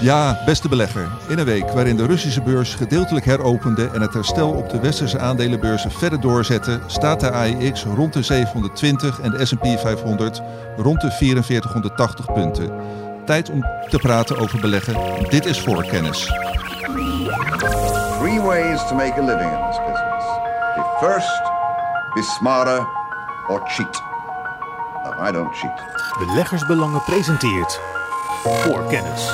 Ja, beste belegger. In een week waarin de Russische beurs gedeeltelijk heropende en het herstel op de westerse aandelenbeurzen verder doorzette, staat de AEX rond de 720 en de S&P 500 rond de 4480 punten. Tijd om te praten over beleggen. Dit is voorkennis. Three ways to make a living in this business. Be first, be smarter, or cheat. No, I don't cheat. Beleggersbelangen presenteert Voorkennis.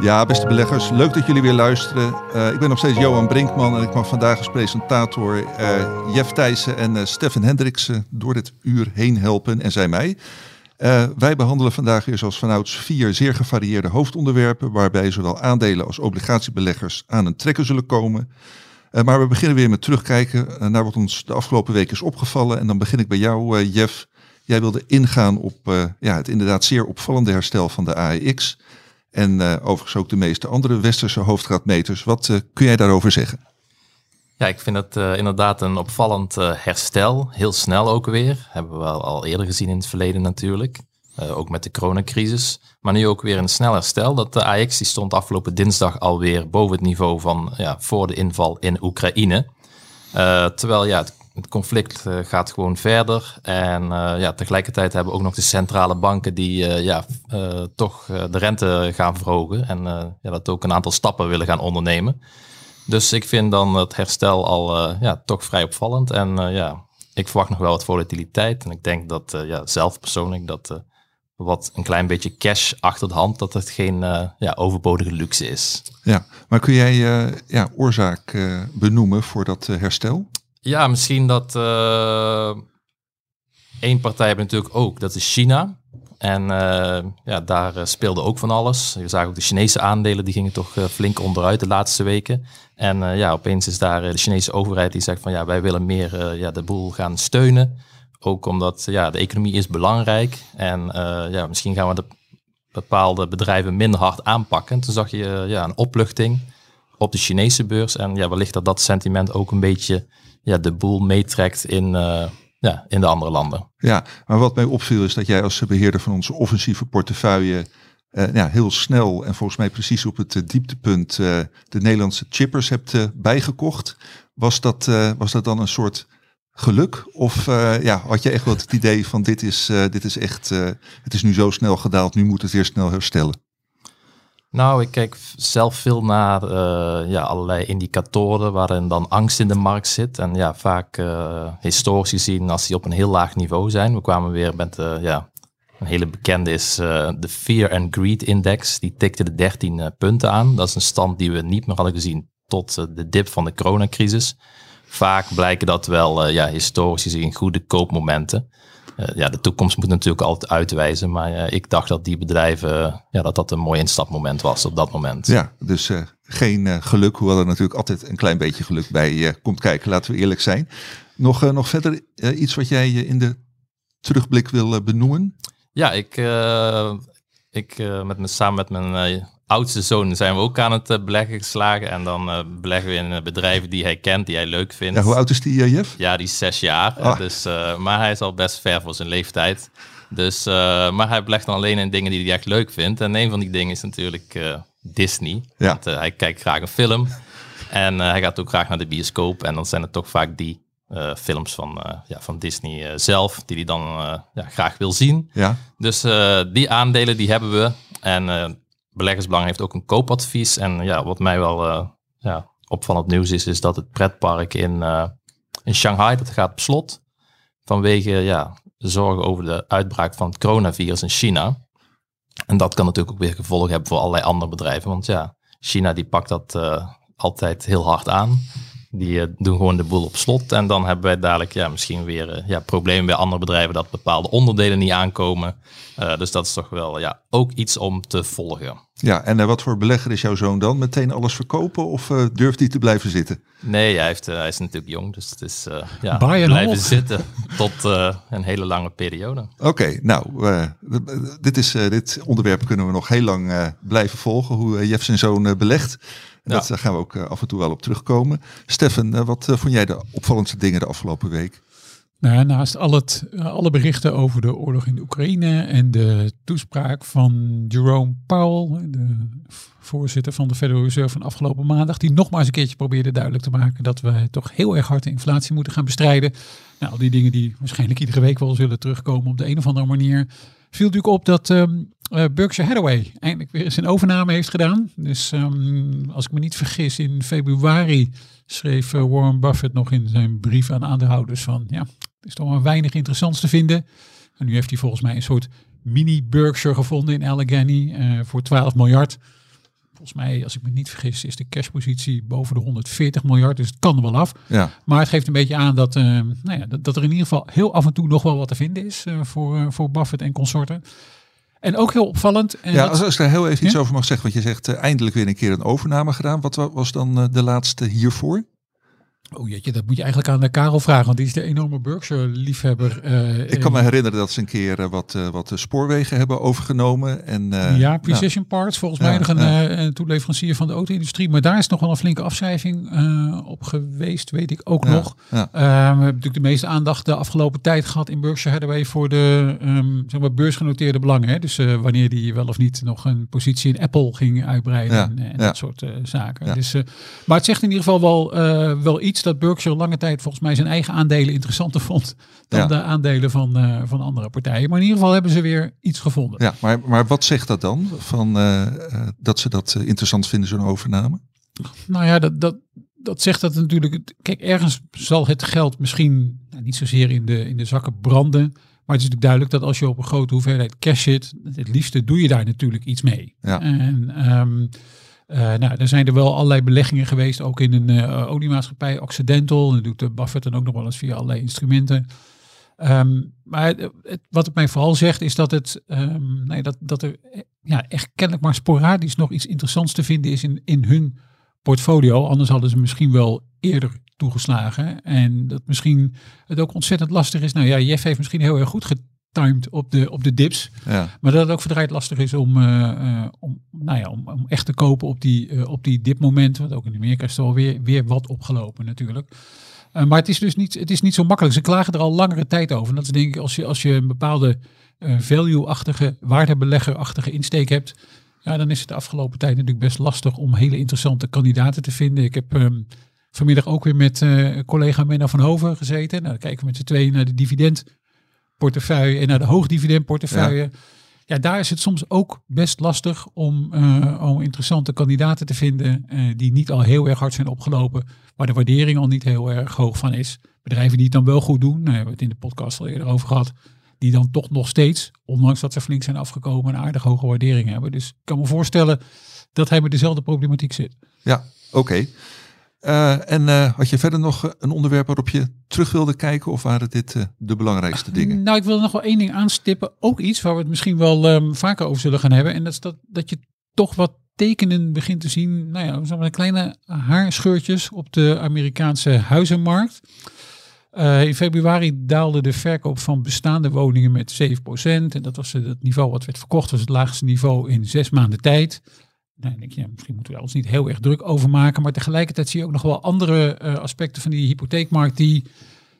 Ja, beste beleggers, leuk dat jullie weer luisteren. Uh, ik ben nog steeds Johan Brinkman en ik mag vandaag als presentator uh, Jeff Thijssen en uh, Stefan Hendriksen door dit uur heen helpen en zij mij. wij behandelen vandaag weer zoals vanouds vier zeer gevarieerde hoofdonderwerpen, waarbij zowel aandelen als obligatiebeleggers aan een trekken zullen komen. maar we beginnen weer met terugkijken naar wat ons de afgelopen week is opgevallen. En dan begin ik bij jou, Jeff. Jij wilde ingaan op ja, het inderdaad zeer opvallende herstel van de AEX. En uh, overigens ook de meeste andere westerse hoofdgraadmeters. Wat uh, kun jij daarover zeggen? Ja, ik vind het uh, inderdaad een opvallend herstel. Heel snel ook weer. Hebben we al eerder gezien in het verleden natuurlijk. ook met de coronacrisis. Maar nu ook weer een snel herstel. Dat de AX die stond afgelopen dinsdag alweer boven het niveau van ja, voor de inval in Oekraïne. terwijl ja, het het conflict uh, gaat gewoon verder. En uh, ja, tegelijkertijd hebben we ook nog de centrale banken die uh, ja, toch de rente gaan verhogen. En ja, dat ook een aantal stappen willen gaan ondernemen. Dus ik vind dan het herstel al ja, toch vrij opvallend. En ja, ik verwacht nog wel wat volatiliteit. En ik denk dat ja, zelf persoonlijk dat wat een klein beetje cash achter de hand, dat het geen ja, overbodige luxe is. Ja, maar kun jij ja, oorzaak benoemen voor dat herstel? Ja, misschien dat uh, één partij hebben natuurlijk ook, dat is China. En uh, ja, daar uh, speelde ook van alles. Je zag ook de Chinese aandelen, die gingen toch flink onderuit de laatste weken. En ja, opeens is daar de Chinese overheid die zegt van ja, wij willen meer ja, de boel gaan steunen. Ook omdat ja, de economie is belangrijk. En ja, misschien gaan we de bepaalde bedrijven minder hard aanpakken. Toen zag je ja, een opluchting op de Chinese beurs. En ja, wellicht dat dat sentiment ook een beetje ja, de boel meetrekt in, uh, ja, in de andere landen. Ja, maar wat mij opviel is dat jij als beheerder van onze offensieve portefeuille uh, ja, heel snel en volgens mij precies op het uh, dieptepunt de Nederlandse chippers hebt bijgekocht. Was dat, was dat dan een soort geluk? Of ja, had je echt wel het idee van dit is, dit is echt, het is nu zo snel gedaald, nu moet het weer snel herstellen? Nou, ik kijk zelf veel naar uh, ja, allerlei indicatoren waarin dan angst in de markt zit. En ja, vaak uh, historisch gezien als die op een heel laag niveau zijn. We kwamen weer met uh, ja, een hele bekende is de Fear and Greed Index. Die tikte de 13 punten aan. Dat is een stand die we niet meer hadden gezien tot de dip van de coronacrisis. Vaak blijken dat wel ja, historisch gezien goede koopmomenten. Uh, ja, de toekomst moet natuurlijk altijd uitwijzen. Maar uh, ik dacht dat die bedrijven, ja, dat dat een mooi instapmoment was op dat moment. Ja, dus geen geluk, hoewel er natuurlijk altijd een klein beetje geluk bij komt kijken, laten we eerlijk zijn. Nog, nog verder iets wat jij in de terugblik wil benoemen? Ja, ik, ik met me, samen met mijn oudste zoon zijn we ook aan het uh, beleggen geslagen. En dan uh, beleggen we in uh, bedrijven die hij kent, die hij leuk vindt. Ja, hoe oud is die, Jeff? Ja, die is zes jaar. Ah. Dus, maar hij is al best ver voor zijn leeftijd. Dus, maar hij belegt dan alleen in dingen die hij echt leuk vindt. En een van die dingen is natuurlijk Disney. Ja. Want, hij kijkt graag een film. En hij gaat ook graag naar de bioscoop. En dan zijn het toch vaak die films van, ja, van Disney zelf, die hij dan ja, graag wil zien. Ja. Dus die aandelen die hebben we. En beleggersbelang heeft ook een koopadvies. En ja, wat mij wel uh, ja, opvallend nieuws is, is dat het pretpark in, uh, in Shanghai, dat gaat op slot. Vanwege ja, zorgen over de uitbraak van het coronavirus in China. En dat kan natuurlijk ook weer gevolgen hebben voor allerlei andere bedrijven. Want ja, China die pakt dat uh, altijd heel hard aan. Die doen gewoon de boel op slot. En dan hebben wij dadelijk ja, misschien weer ja, problemen bij andere bedrijven dat bepaalde onderdelen niet aankomen. Dus dat is toch wel ja, ook iets om te volgen. Ja, en wat voor belegger is jouw zoon dan? Meteen alles verkopen of durft hij te blijven zitten? Nee, hij, heeft, hij is natuurlijk jong, dus het is ja, blijven zitten tot een hele lange periode. Oké, nou, dit, is, dit onderwerp kunnen we nog heel lang blijven volgen, hoe Jeff zijn zoon belegt. Ja. Daar gaan we ook af en toe wel op terugkomen. Steffen, wat vond jij de opvallendste dingen de afgelopen week? Nou naast al het, alle berichten over de oorlog in de Oekraïne en de toespraak van Jerome Powell, de voorzitter van de Federal Reserve van afgelopen maandag, die nogmaals een keertje probeerde duidelijk te maken dat we toch heel erg hard de inflatie moeten gaan bestrijden. Nou, al die dingen die waarschijnlijk iedere week wel zullen terugkomen op de een of andere manier, viel natuurlijk op dat um, Berkshire Hathaway eindelijk weer eens een overname heeft gedaan. Dus um, als ik me niet vergis, in februari schreef eh, Warren Buffett nog in zijn brief aan aandeelhouders van ja, is toch wel weinig interessants te vinden. En nu heeft hij volgens mij een soort mini Berkshire gevonden in Allegheny uh, voor 12 miljard. Volgens mij, als ik me niet vergis, is de cashpositie boven de 140 miljard. Dus het kan er wel af. Ja. Maar het geeft een beetje aan dat, uh, nou ja, dat, dat, er in ieder geval heel af en toe nog wel wat te vinden is uh, voor, voor Buffett en consorten. En ook heel opvallend. En ja, dat... als ik daar heel even iets over mag zeggen. Want je zegt eindelijk weer een keer een overname gedaan. Wat was dan de laatste hiervoor? Oh jeetje, dat moet je eigenlijk aan de Karel vragen, want die is de enorme Berkshire-liefhebber. Uh, ik kan me herinneren dat ze een keer uh, wat, uh, wat spoorwegen hebben overgenomen. En, ja, Precision. Parts, volgens mij nog een, een, toeleverancier van de auto-industrie. Maar daar is nog wel een flinke afschrijving op geweest, weet ik ook nog. we hebben natuurlijk de meeste aandacht de afgelopen tijd gehad in Berkshire Hathaway voor de um, zeg maar beursgenoteerde belangen. Hè? Dus wanneer die wel of niet nog een positie in Apple ging uitbreiden en, en dat soort zaken. Dus, maar het zegt in ieder geval wel, wel iets dat Berkshire lange tijd volgens mij zijn eigen aandelen interessanter vond dan ja. de aandelen van, uh, van andere partijen. Maar in ieder geval hebben ze weer iets gevonden. Ja, maar, maar wat zegt dat dan? Van, uh, dat ze dat interessant vinden, zo'n overname? Nou ja, dat, dat, dat zegt dat natuurlijk. Kijk, ergens zal het geld misschien nou, niet zozeer in de, in de zakken branden. Maar het is natuurlijk duidelijk dat als je op een grote hoeveelheid cash zit, het liefste doe je daar natuurlijk iets mee. Ja. En um, uh, nou, er zijn er wel allerlei beleggingen geweest, ook in een uh, oliemaatschappij, Occidental. En dat doet Buffett dan ook nog wel eens via allerlei instrumenten. Um, maar het, wat het mij vooral zegt is dat, het, um, nee, dat, dat er ja, echt kennelijk maar sporadisch nog iets interessants te vinden is in, in hun portfolio. Anders hadden ze misschien wel eerder toegeslagen. En dat misschien het ook ontzettend lastig is. Nou ja, Jeff heeft misschien heel erg goed timed op de, op de dips. Ja. Maar dat het ook verdraaid lastig is om, uh, uh, om, nou ja, om, om, echt te kopen op die, uh, op die dipmomenten. Want ook in Amerika is er alweer weer wat opgelopen natuurlijk. maar het is dus niet, het is niet zo makkelijk. Ze klagen er al langere tijd over. En dat is denk ik als je, als je een bepaalde value-achtige, waardebelegger-achtige insteek hebt. Ja, dan is het de afgelopen tijd natuurlijk best lastig om hele interessante kandidaten te vinden. Ik heb um, vanmiddag ook weer met collega Menno van Hoven gezeten. Nou, dan kijken we met z'n tweeën naar de dividend portefeuille en naar de hoogdividendportefeuille. Ja. ja, daar is het soms ook best lastig om, uh, om interessante kandidaten te vinden uh, die niet al heel erg hard zijn opgelopen, waar de waardering al niet heel erg hoog van is. Bedrijven die het dan wel goed doen, nou, hebben we het in de podcast al eerder over gehad, die dan toch nog steeds, ondanks dat ze flink zijn afgekomen, een aardig hoge waardering hebben. Dus ik kan me voorstellen dat hij met dezelfde problematiek zit. Ja, oké. Okay. Uh, en uh, had je verder nog een onderwerp waarop je terug wilde kijken of waren dit uh, de belangrijkste dingen? Nou, ik wil nog wel één ding aanstippen. Ook iets waar we het misschien wel um, vaker over zullen gaan hebben. En dat is dat, dat je toch wat tekenen begint te zien. Nou ja, kleine haarscheurtjes op de Amerikaanse huizenmarkt. in februari daalde de verkoop van bestaande woningen met 7%. En dat was het niveau wat werd verkocht, was het laagste niveau in zes maanden tijd. Misschien moeten we ons niet heel erg druk over maken. Maar tegelijkertijd zie je ook nog wel andere uh, aspecten van die hypotheekmarkt die,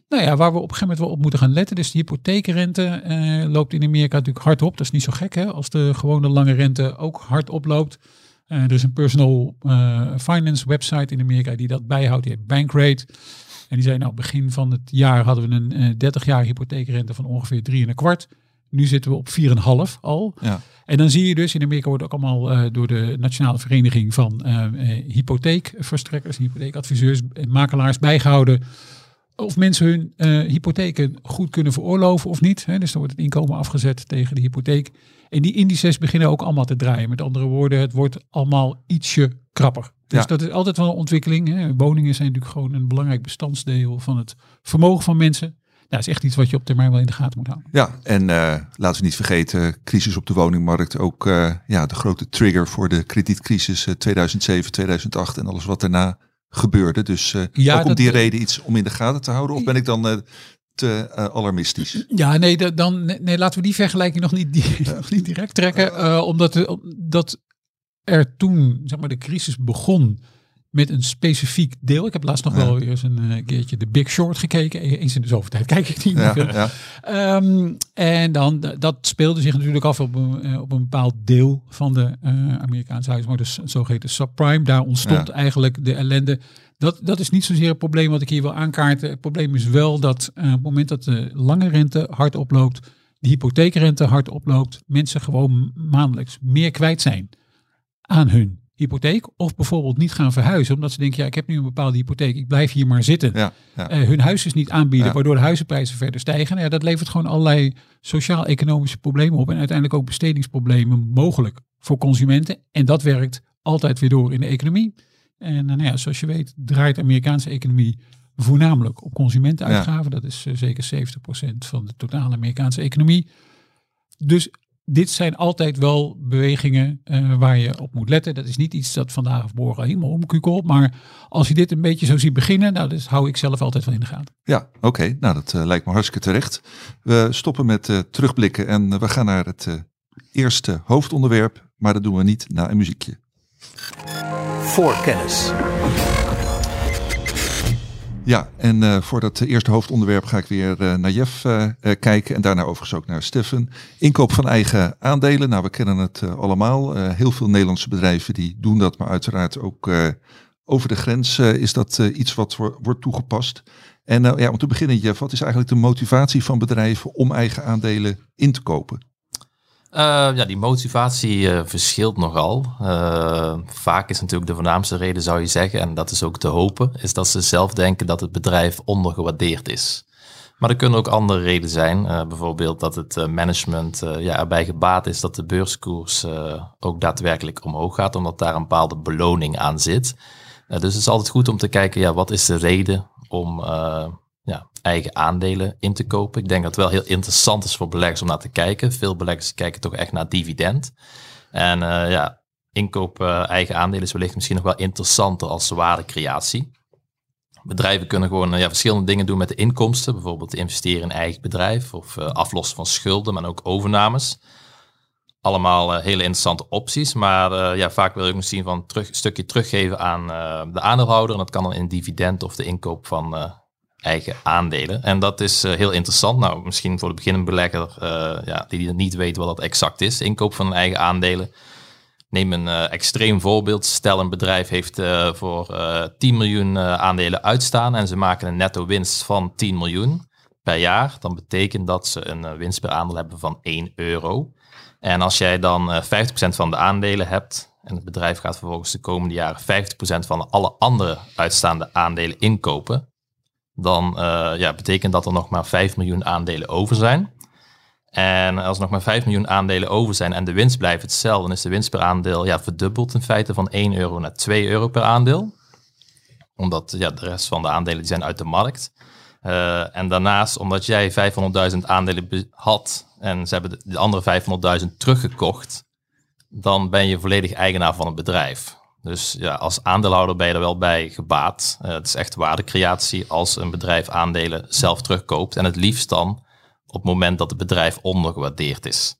nou ja, waar we op een gegeven moment wel op moeten gaan letten. Dus de hypotheekrente uh, loopt in Amerika natuurlijk hard op. Dat is niet zo gek hè, als de gewone lange rente ook hard oploopt. Uh, er is een personal finance website in Amerika die dat bijhoudt. Die heet Bankrate. En die zei nou, begin van het jaar hadden we een 30 jaar hypotheekrente van ongeveer 3 en een kwart. Nu zitten we op 4,5 al. Ja. En dan zie je dus, in Amerika wordt ook allemaal uh, door de Nationale Vereniging van uh, uh, Hypotheekverstrekkers, hypotheekadviseurs en makelaars bijgehouden. Of mensen hun hypotheken goed kunnen veroorloven of niet. Hè. Dus dan wordt het inkomen afgezet tegen de hypotheek. En die indices beginnen ook allemaal te draaien. Met andere woorden, het wordt allemaal ietsje krapper. Dus ja. dat is altijd wel een ontwikkeling. Hè. Woningen zijn natuurlijk gewoon een belangrijk bestandsdeel van het vermogen van mensen ja, is echt iets wat je op termijn wel in de gaten moet houden. Ja, en uh, laten we niet vergeten, crisis op de woningmarkt. Ook uh, ja, de grote trigger voor de kredietcrisis uh, 2007, 2008 en alles wat daarna gebeurde. Dus uh, ja, ook om die reden iets om in de gaten te houden? Of ben ik dan te alarmistisch? Ja, nee, dan, nee, laten we die vergelijking nog niet, die, nog niet direct trekken. omdat, omdat er toen zeg maar, de crisis begon met een specifiek deel. Ik heb laatst nog wel eens een keertje de Big Short gekeken. E-, eens in de zoveel tijd kijk ik niet meer ja, ehm, en dan, dat speelde zich natuurlijk af op een, op een bepaald deel van de Amerikaanse huismarkt. Dus zogeheten subprime. Daar ontstond eigenlijk de ellende dat, dat is niet zozeer het probleem wat ik hier wil aankaarten. Het probleem is wel dat uh, op het moment dat de lange rente hard oploopt, de hypotheekrente hard oploopt, mensen gewoon maandelijks meer kwijt zijn aan hun hypotheek. Of bijvoorbeeld niet gaan verhuizen, omdat ze denken, ja, ik heb nu een bepaalde hypotheek, ik blijf hier maar zitten. Ja, ja. Uh, hun huis is niet aanbieden, waardoor de huizenprijzen verder stijgen. Nou ja, dat levert gewoon allerlei sociaal-economische problemen op en uiteindelijk ook bestedingsproblemen mogelijk voor consumenten. En dat werkt altijd weer door in de economie. En eh, nou ja, zoals je weet draait de Amerikaanse economie voornamelijk op consumentenuitgaven. Dat is uh, zeker 70% van de totale Amerikaanse economie. Dus dit zijn altijd wel bewegingen uh, waar je op moet letten. Dat is niet iets dat vandaag of morgen helemaal omkukelt. Maar als je dit een beetje zo ziet beginnen, nou, dus hou ik zelf altijd wel in de gaten. Ja, oké. Nou, dat uh, lijkt me hartstikke terecht. We stoppen met uh, terugblikken en we gaan naar het eerste hoofdonderwerp. Maar dat doen we niet na een muziekje voorkennis. Ja, en uh, voor dat eerste hoofdonderwerp ga ik weer uh, naar Jeff uh, kijken en daarna overigens ook naar Steffen. Inkoop van eigen aandelen, nou we kennen het allemaal. heel veel Nederlandse bedrijven die doen dat, maar uiteraard ook over de grens is dat iets wat wordt toegepast. En ja, om te beginnen Jeff, wat is eigenlijk de motivatie van bedrijven om eigen aandelen in te kopen? Uh, ja, die motivatie uh, verschilt nogal. Uh, vaak is natuurlijk de voornaamste reden, zou je zeggen, en dat is ook te hopen, is dat ze zelf denken dat het bedrijf ondergewaardeerd is. Maar er kunnen ook andere redenen zijn. bijvoorbeeld dat het management ja, erbij gebaat is dat de beurskoers ook daadwerkelijk omhoog gaat, omdat daar een bepaalde beloning aan zit. dus het is altijd goed om te kijken, ja, wat is de reden om ja, eigen aandelen in te kopen. Ik denk dat het wel heel interessant is voor beleggers om naar te kijken. Veel beleggers kijken toch echt naar dividend. En uh, ja, inkoop uh, eigen aandelen is wellicht misschien nog wel interessanter als waardecreatie. Bedrijven kunnen gewoon uh, ja, verschillende dingen doen met de inkomsten. Bijvoorbeeld investeren in eigen bedrijf of aflossen van schulden, maar ook overnames. Allemaal hele interessante opties. Maar ja, vaak wil ik misschien van terug, een stukje teruggeven aan de aandeelhouder. En dat kan dan in dividend of de inkoop van eigen aandelen. En dat is uh, heel interessant. Nou, misschien voor de beginnende belegger uh, ja, die niet weet wat dat exact is, inkoop van eigen aandelen. Neem een uh, extreem voorbeeld. Stel een bedrijf heeft voor 10 miljoen aandelen uitstaan en ze maken een netto winst van 10 miljoen per jaar. Dan betekent dat ze een winst per aandeel hebben van 1 euro. En als jij dan 50% van de aandelen hebt en het bedrijf gaat vervolgens de komende jaren 50% van alle andere uitstaande aandelen inkopen, dan uh, ja, betekent dat er nog maar 5 miljoen aandelen over zijn. En als er nog maar 5 miljoen aandelen over zijn en de winst blijft hetzelfde, dan is de winst per aandeel ja, verdubbeld in feite van 1 euro naar 2 euro per aandeel. Omdat ja, de rest van de aandelen die zijn uit de markt. Uh, en daarnaast, omdat jij 500.000 aandelen had en ze hebben de, de andere 500.000 teruggekocht, dan ben je volledig eigenaar van het bedrijf. Dus ja, als aandeelhouder ben je er wel bij gebaat. Uh, het is echt waardecreatie als een bedrijf aandelen zelf terugkoopt. En het liefst dan op het moment dat het bedrijf ondergewaardeerd is.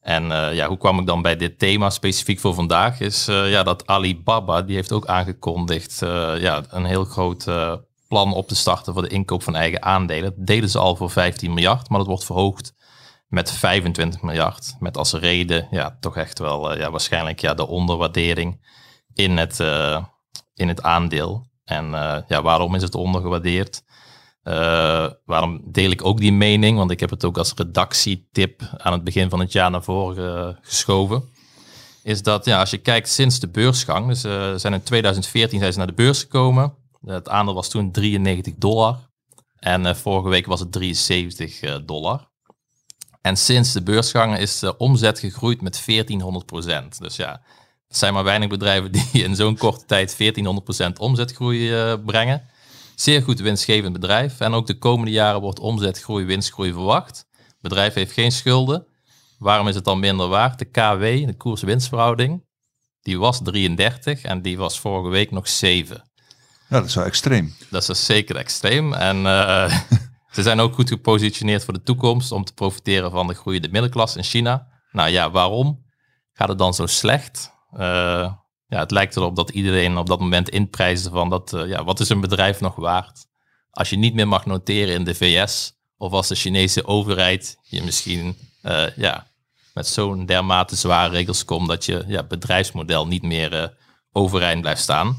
En uh, ja, hoe kwam ik dan bij dit thema specifiek voor vandaag? Is uh, ja, dat Alibaba, die heeft ook aangekondigd ja, een heel groot plan op te starten voor de inkoop van eigen aandelen. Deden ze al voor 15 miljard, maar dat wordt verhoogd met 25 miljard. Met als reden ja, toch echt wel ja, waarschijnlijk ja, de onderwaardering in het, uh, in het aandeel. En uh, ja, waarom is het ondergewaardeerd? Uh, waarom deel ik ook die mening? Want ik heb het ook als redactietip aan het begin van het jaar naar voren geschoven. Is dat ja, als je kijkt sinds de beursgang, dus zijn in 2014 zijn ze naar de beurs gekomen. Het aandeel was toen 93 dollar. En vorige week was het 73 dollar. En sinds de beursgang is de omzet gegroeid met 1400 procent. Dus ja, er zijn maar weinig bedrijven die in zo'n korte tijd 1400% omzetgroei uh, brengen. Zeer goed winstgevend bedrijf. En ook de komende jaren wordt omzetgroei, winstgroei verwacht. Het bedrijf heeft geen schulden. Waarom is het dan minder waard? De KW, de koers-winstverhouding, die was 33 en die was vorige week nog 7. Ja, dat is wel extreem. Dat is zeker extreem. En uh, ze zijn ook goed gepositioneerd voor de toekomst om te profiteren van de groeiende middenklasse in China. Nou ja, waarom gaat het dan zo slecht? Uh, ja, het lijkt erop dat iedereen op dat moment inprijsde van dat, ja, wat is een bedrijf nog waard? Als je niet meer mag noteren in de VS, of als de Chinese overheid je misschien ja, met zo'n dermate zware regels komt dat je ja, bedrijfsmodel niet meer overeind blijft staan.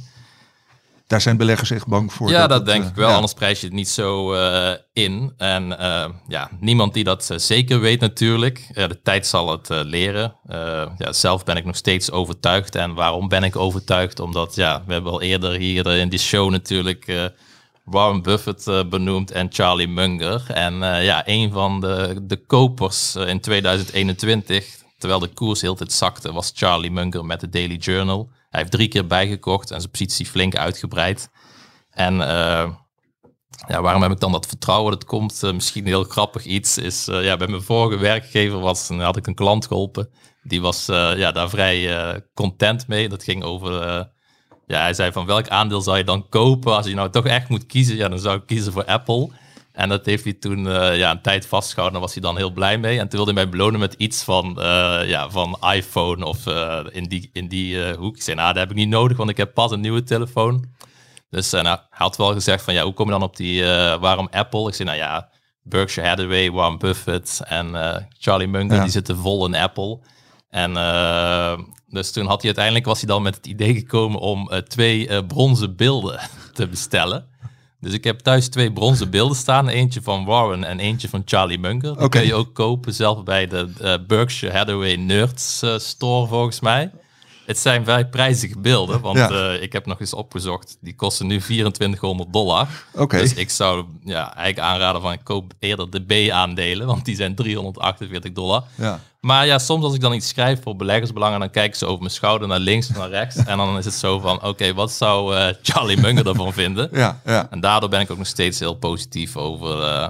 Daar zijn beleggers echt bang voor. Ja, dat, denk ik wel. Anders prijs je het niet zo in. En ja, niemand die dat zeker weet natuurlijk. de tijd zal het leren. ja, zelf ben ik nog steeds overtuigd. En waarom ben ik overtuigd? Omdat ja, we hebben al eerder hier in die show natuurlijk Warren Buffett benoemd en Charlie Munger. En ja, een van de, de kopers in 2021, terwijl de koers heel tijd zakte, was Charlie Munger met de Daily Journal. Hij heeft drie keer bijgekocht en zijn positie flink uitgebreid. En uh, ja, waarom heb ik dan dat vertrouwen? Dat komt uh, misschien heel grappig iets. Is, uh, ja, bij mijn vorige werkgever was, had ik een klant geholpen. Die was ja, daar vrij content mee. Dat ging over ja, hij zei van welk aandeel zou je dan kopen als je nou toch echt moet kiezen? Ja, dan zou ik kiezen voor Apple. En dat heeft hij toen uh, ja, een tijd vastgehouden. Daar was hij dan heel blij mee. En toen wilde hij mij belonen met iets van, uh, ja, van iPhone of uh, in die, in die hoek. Ik zei, nou, dat heb ik niet nodig, want ik heb pas een nieuwe telefoon. Dus nou, hij had wel gezegd van, ja, hoe kom je dan op die, waarom Apple? Ik zei, nou ja, Berkshire Hathaway, Warren Buffett en Charlie Munger, die zitten vol in Apple. En dus toen had hij uiteindelijk, was hij dan met het idee gekomen om twee bronzen beelden te bestellen. Dus ik heb thuis twee bronzen beelden staan. Eentje van Warren en eentje van Charlie Munger. Die kun je ook kopen zelf bij de uh, Berkshire Hathaway Nerds uh, store volgens mij. Het zijn vrij prijzige beelden, want uh, ik heb nog eens opgezocht. Die kosten nu 2400 dollar. Okay. Dus ik zou ja, eigenlijk aanraden van ik koop eerder de B-aandelen, want die zijn 348 dollar. Ja. Maar ja, soms als ik dan iets schrijf voor beleggersbelangen, dan kijken ze over mijn schouder naar links of naar rechts. en dan is het zo van, oké, wat zou uh, Charlie Munger ervan vinden? Ja, ja. En daardoor ben ik ook nog steeds heel positief over uh,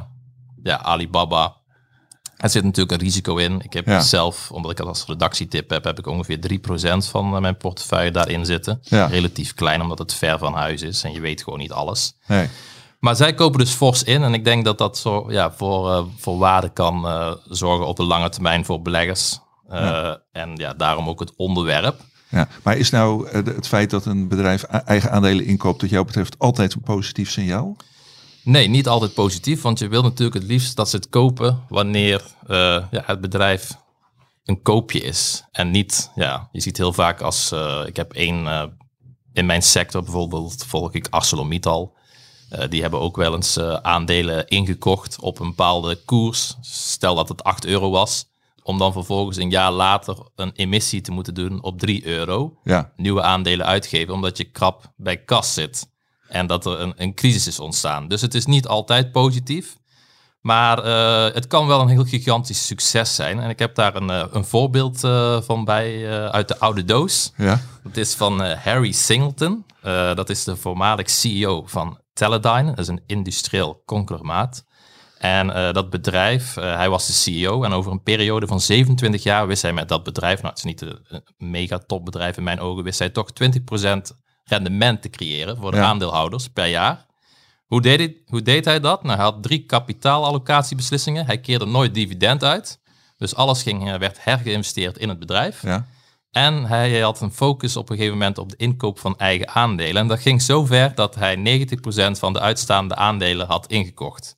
ja, Alibaba. Er zit natuurlijk een risico in. Ik heb zelf, omdat ik het als redactietip heb, heb ik ongeveer 3% van mijn portefeuille daarin zitten. Ja. Relatief klein, omdat het ver van huis is en je weet gewoon niet alles. Nee. Maar zij kopen dus fors in en ik denk dat dat zo, ja, voor, uh, voor waarde kan uh, zorgen op de lange termijn voor beleggers. Uh, ja. En ja, daarom ook het onderwerp. Ja, maar is nou het feit dat een bedrijf eigen aandelen inkoopt, dat jou betreft altijd een positief signaal? Nee, niet altijd positief, want je wil natuurlijk het liefst dat ze het kopen wanneer ja, het bedrijf een koopje is. En niet, ja, je ziet heel vaak als, ik heb één, in mijn sector bijvoorbeeld volg ik ArcelorMittal. Die hebben ook wel eens aandelen ingekocht op een bepaalde koers. Stel dat het 8 euro was. Om dan vervolgens een jaar later een emissie te moeten doen op 3 euro. Ja. Nieuwe aandelen uitgeven, omdat je krap bij kas zit. En dat er een, een crisis is ontstaan. Dus het is niet altijd positief. Maar uh, het kan wel een heel gigantisch succes zijn. En ik heb daar een, een voorbeeld van bij uit de oude doos. Ja. Dat is van Harry Singleton. dat is de voormalig CEO van Teledyne, dat is een industrieel conglomeraat. En dat bedrijf, hij was de CEO en over een periode van 27 jaar wist hij met dat bedrijf, nou het is niet een mega topbedrijf in mijn ogen, wist hij toch 20% rendement te creëren voor de ja. aandeelhouders per jaar. Hoe deed, hij, hoe deed hij dat? Nou, hij had drie kapitaalallocatiebeslissingen. Hij keerde nooit dividend uit. Dus alles ging, werd hergeïnvesteerd in het bedrijf. Ja. En hij had een focus op een gegeven moment op de inkoop van eigen aandelen. En dat ging zo ver dat hij 90% van de uitstaande aandelen had ingekocht.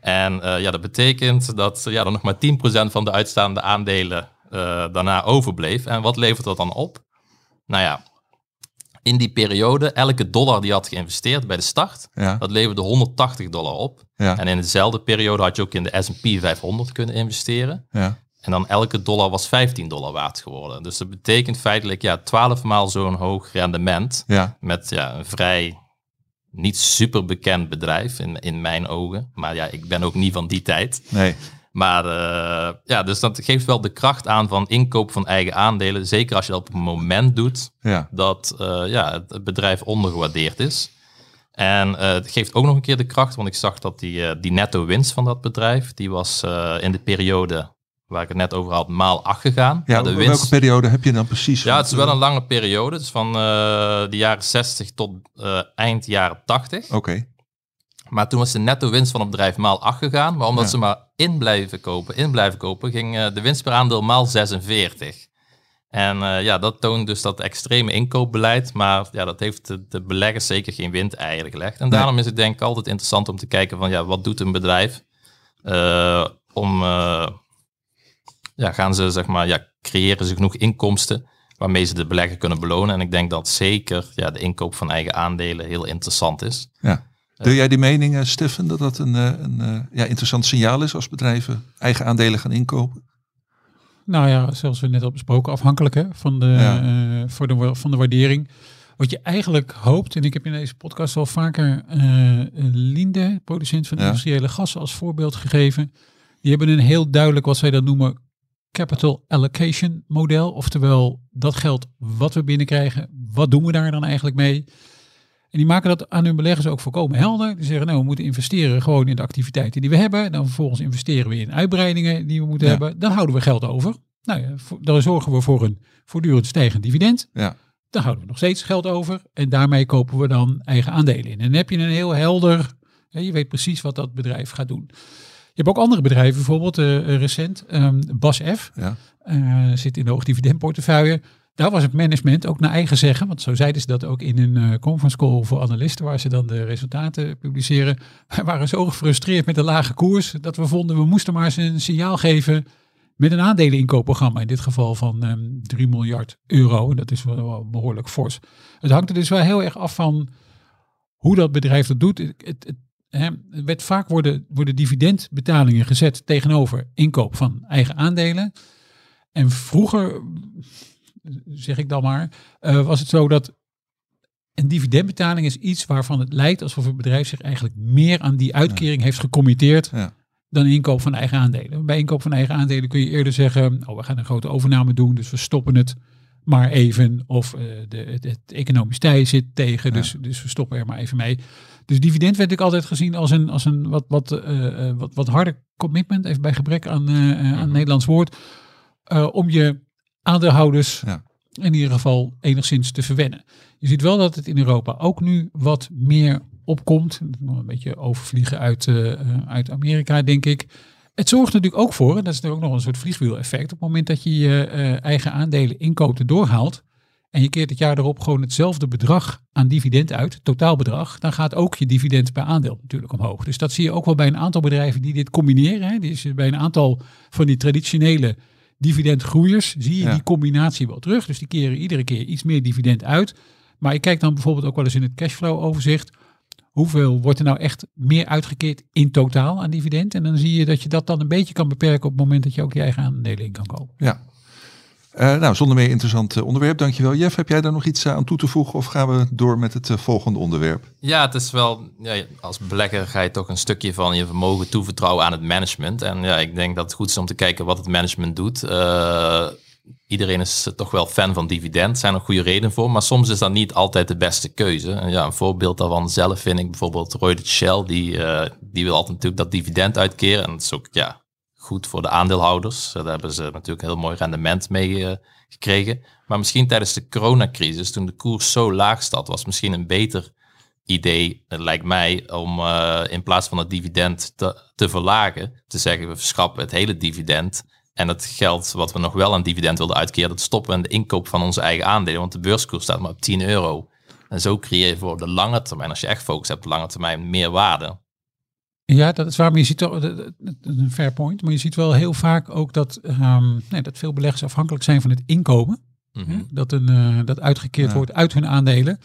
En uh, ja, dat betekent dat ja, er nog maar 10% van de uitstaande aandelen uh, daarna overbleef. En wat levert dat dan op? Nou ja, in die periode, elke dollar die had geïnvesteerd bij de start, ja. dat leverde 180 dollar op. Ja. En in dezelfde periode had je ook in de S&P 500 kunnen investeren. Ja. En dan elke dollar was 15 dollar waard geworden. Dus dat betekent feitelijk ja, 12 maal zo'n hoog rendement. Ja. Met ja, een vrij niet super bekend bedrijf in, in mijn ogen. Maar ja, ik ben ook niet van die tijd. Nee. Maar uh, ja, dus dat geeft wel de kracht aan van inkoop van eigen aandelen. Zeker als je dat op een moment doet ja. dat uh, ja, het bedrijf ondergewaardeerd is. En uh, het geeft ook nog een keer de kracht, want ik zag dat die, die netto winst van dat bedrijf, die was in de periode waar ik het net over had, maal 8 gegaan. Ja, de winst... welke periode heb je dan precies? Ja, het is wel een lange periode. Het is van de jaren 60 tot eind jaren 80. Oké. Okay. Maar toen was de netto winst van het bedrijf maal 8 gegaan. Maar omdat ja. ze maar in blijven kopen, in blijven kopen, ging uh, de winst per aandeel maal 46. En ja, dat toont dus dat extreme inkoopbeleid. Maar ja, dat heeft de, de beleggers zeker geen wind eigenlijk gelegd. En daarom is het denk ik altijd interessant om te kijken van ja, wat doet een bedrijf om ja, gaan ze zeg maar ja, creëren ze genoeg inkomsten waarmee ze de belegger kunnen belonen. En ik denk dat zeker ja, de inkoop van eigen aandelen heel interessant is. Ja. Deel jij die mening, uh, Steffen, dat dat een, eh, een uh, ja, interessant signaal is als bedrijven eigen aandelen gaan inkopen? Nou ja, zoals we net al besproken, afhankelijk hè, van, de, ja. voor de, van de waardering. Wat je eigenlijk hoopt, en ik heb in deze podcast al vaker Linde, producent van industriële gassen, als voorbeeld gegeven. Die hebben een heel duidelijk, wat zij dan noemen, capital allocation model. Oftewel, dat geld wat we binnenkrijgen, wat doen we daar dan eigenlijk mee? En die maken dat aan hun beleggers ook volkomen helder. Die zeggen, nou, we moeten investeren gewoon in de activiteiten die we hebben. Dan vervolgens investeren we in uitbreidingen die we moeten hebben. Dan houden we geld over. Nou ja, dan zorgen we voor een voortdurend stijgend dividend. Ja. Dan houden we nog steeds geld over. En daarmee kopen we dan eigen aandelen in. En dan heb je een heel helder, je weet precies wat dat bedrijf gaat doen. Je hebt ook andere bedrijven, bijvoorbeeld uh, recent, um, Bas F. Ja. Uh, zit in de hoogdividendportefeuille. Daar was het management ook naar eigen zeggen, want zo zeiden ze dat ook in een uh, conference call voor analisten, waar ze dan de resultaten publiceren. We waren zo gefrustreerd met de lage koers, dat we vonden we moesten maar eens een signaal geven met een aandeleninkoopprogramma. In dit geval van um, ehm, 3 miljard euro. En dat is wel behoorlijk fors. Het hangt er dus wel heel erg af van hoe dat bedrijf dat doet. Het, het, werd vaak worden, worden dividendbetalingen gezet tegenover inkoop van eigen aandelen. En vroeger, zeg ik dan maar, uh, was het zo dat een dividendbetaling is iets waarvan het lijkt alsof het bedrijf zich eigenlijk meer aan die uitkering heeft gecommitteerd ja. dan inkoop van eigen aandelen. Bij inkoop van eigen aandelen kun je eerder zeggen, oh, we gaan een grote overname doen, dus we stoppen het maar even. Of uh, de, het, het, economisch tij zit tegen, dus, dus we stoppen er maar even mee. Dus dividend werd ik altijd gezien als een, als een wat, wat, uh, wat, wat harder commitment, even bij gebrek aan, uh, aan mhm. Nederlands woord, om je aandeelhouders ja. in ieder geval enigszins te verwennen. Je ziet wel dat het in Europa ook nu wat meer opkomt. Nog een beetje overvliegen uit, uit Amerika, denk ik. Het zorgt natuurlijk ook voor, en dat is ook nog een soort vliegwiel-effect, op het moment dat je je eigen aandelen inkoopt doorhaalt, en je keert het jaar erop gewoon hetzelfde bedrag aan dividend uit, totaalbedrag, dan gaat ook je dividend per aandeel natuurlijk omhoog. Dus dat zie je ook wel bij een aantal bedrijven die dit combineren. Hè. Dus bij een aantal van die traditionele dividendgroeiers zie je die combinatie wel terug. Dus die keren iedere keer iets meer dividend uit. Maar ik kijk dan bijvoorbeeld ook wel eens in het cashflow overzicht. Hoeveel wordt er nou echt meer uitgekeerd in totaal aan dividend? En dan zie je dat je dat dan een beetje kan beperken op het moment dat je ook je eigen aandelen in kan kopen. Ja, uh, nou, zonder meer interessant uh, onderwerp. Dankjewel. Jeff, heb jij daar nog iets uh, aan toe te voegen of gaan we door met het volgende onderwerp? Ja, het is wel, ja, als belegger ga je toch een stukje van je vermogen toevertrouwen aan het management. En ja, ik denk dat het goed is om te kijken wat het management doet. iedereen is toch wel fan van dividend, zijn er goede redenen voor, maar soms is dat niet altijd de beste keuze. En ja, een voorbeeld daarvan zelf vind ik bijvoorbeeld Roy de Shell, die, die wil altijd natuurlijk dat dividend uitkeren. En dat is ook, ja, goed voor de aandeelhouders. Daar hebben ze natuurlijk heel mooi rendement mee uh, gekregen. Maar misschien tijdens de coronacrisis, toen de koers zo laag stond, was misschien een beter idee, het lijkt mij, om in plaats van het dividend te, te verlagen, te zeggen we verschappen het hele dividend. En het geld wat we nog wel aan dividend wilden uitkeren, dat stoppen we in de inkoop van onze eigen aandelen. Want de beurskoers staat maar op 10 euro. En zo creëer je voor de lange termijn, als je echt focus hebt op de lange termijn, meer waarde. Ja, dat is waar. Maar je ziet toch, een fair point. Maar je ziet wel heel vaak ook dat, um, nee, dat veel beleggers afhankelijk zijn van het inkomen. Mhm. Dat, een, uh, dat uitgekeerd wordt uit hun aandelen.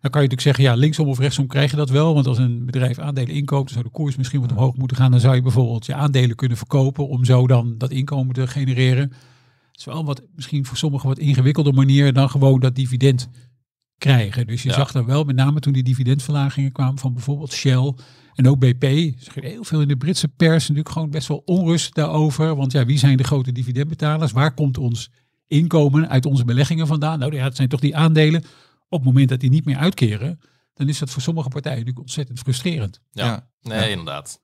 Dan kan je natuurlijk zeggen, ja, linksom of rechtsom krijg je dat wel. Want als een bedrijf aandelen inkoopt, zou de koers misschien wat omhoog moeten gaan. Dan zou je bijvoorbeeld je aandelen kunnen verkopen om zo dan dat inkomen te genereren. Het is wel wat, misschien voor sommigen wat ingewikkelde manier dan gewoon dat dividend krijgen. Dus je zag dan wel, met name toen die dividendverlagingen kwamen van bijvoorbeeld Shell en ook BP, heel veel in de Britse pers natuurlijk gewoon best wel onrust daarover. Want ja, wie zijn de grote dividendbetalers? Waar komt ons inkomen uit onze beleggingen vandaan? Nou ja, het zijn toch die aandelen. Op het moment dat die niet meer uitkeren, dan is dat voor sommige partijen natuurlijk ontzettend frustrerend. Ja, nee, inderdaad.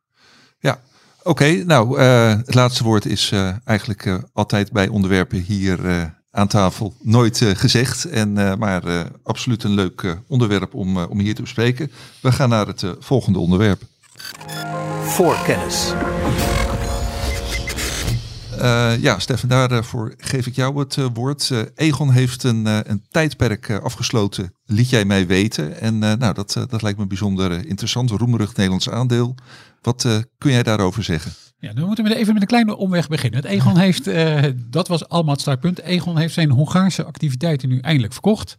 Ja, oké. nou, uh, het laatste woord is uh, eigenlijk uh, altijd bij onderwerpen hier aan tafel nooit uh, gezegd. En, uh, maar uh, absoluut een leuk onderwerp om, om hier te bespreken. We gaan naar het volgende onderwerp. Voorkennis. Ja, Stefan, daarvoor geef ik jou het woord. Egon heeft een, een tijdperk afgesloten, liet jij mij weten. En nou, dat, dat lijkt me bijzonder interessant. Roemerig Nederlands aandeel. Wat kun jij daarover zeggen? Ja, dan moeten we even met een kleine omweg beginnen. Het Egon heeft, dat was allemaal het startpunt. Egon heeft zijn Hongaarse activiteiten nu eindelijk verkocht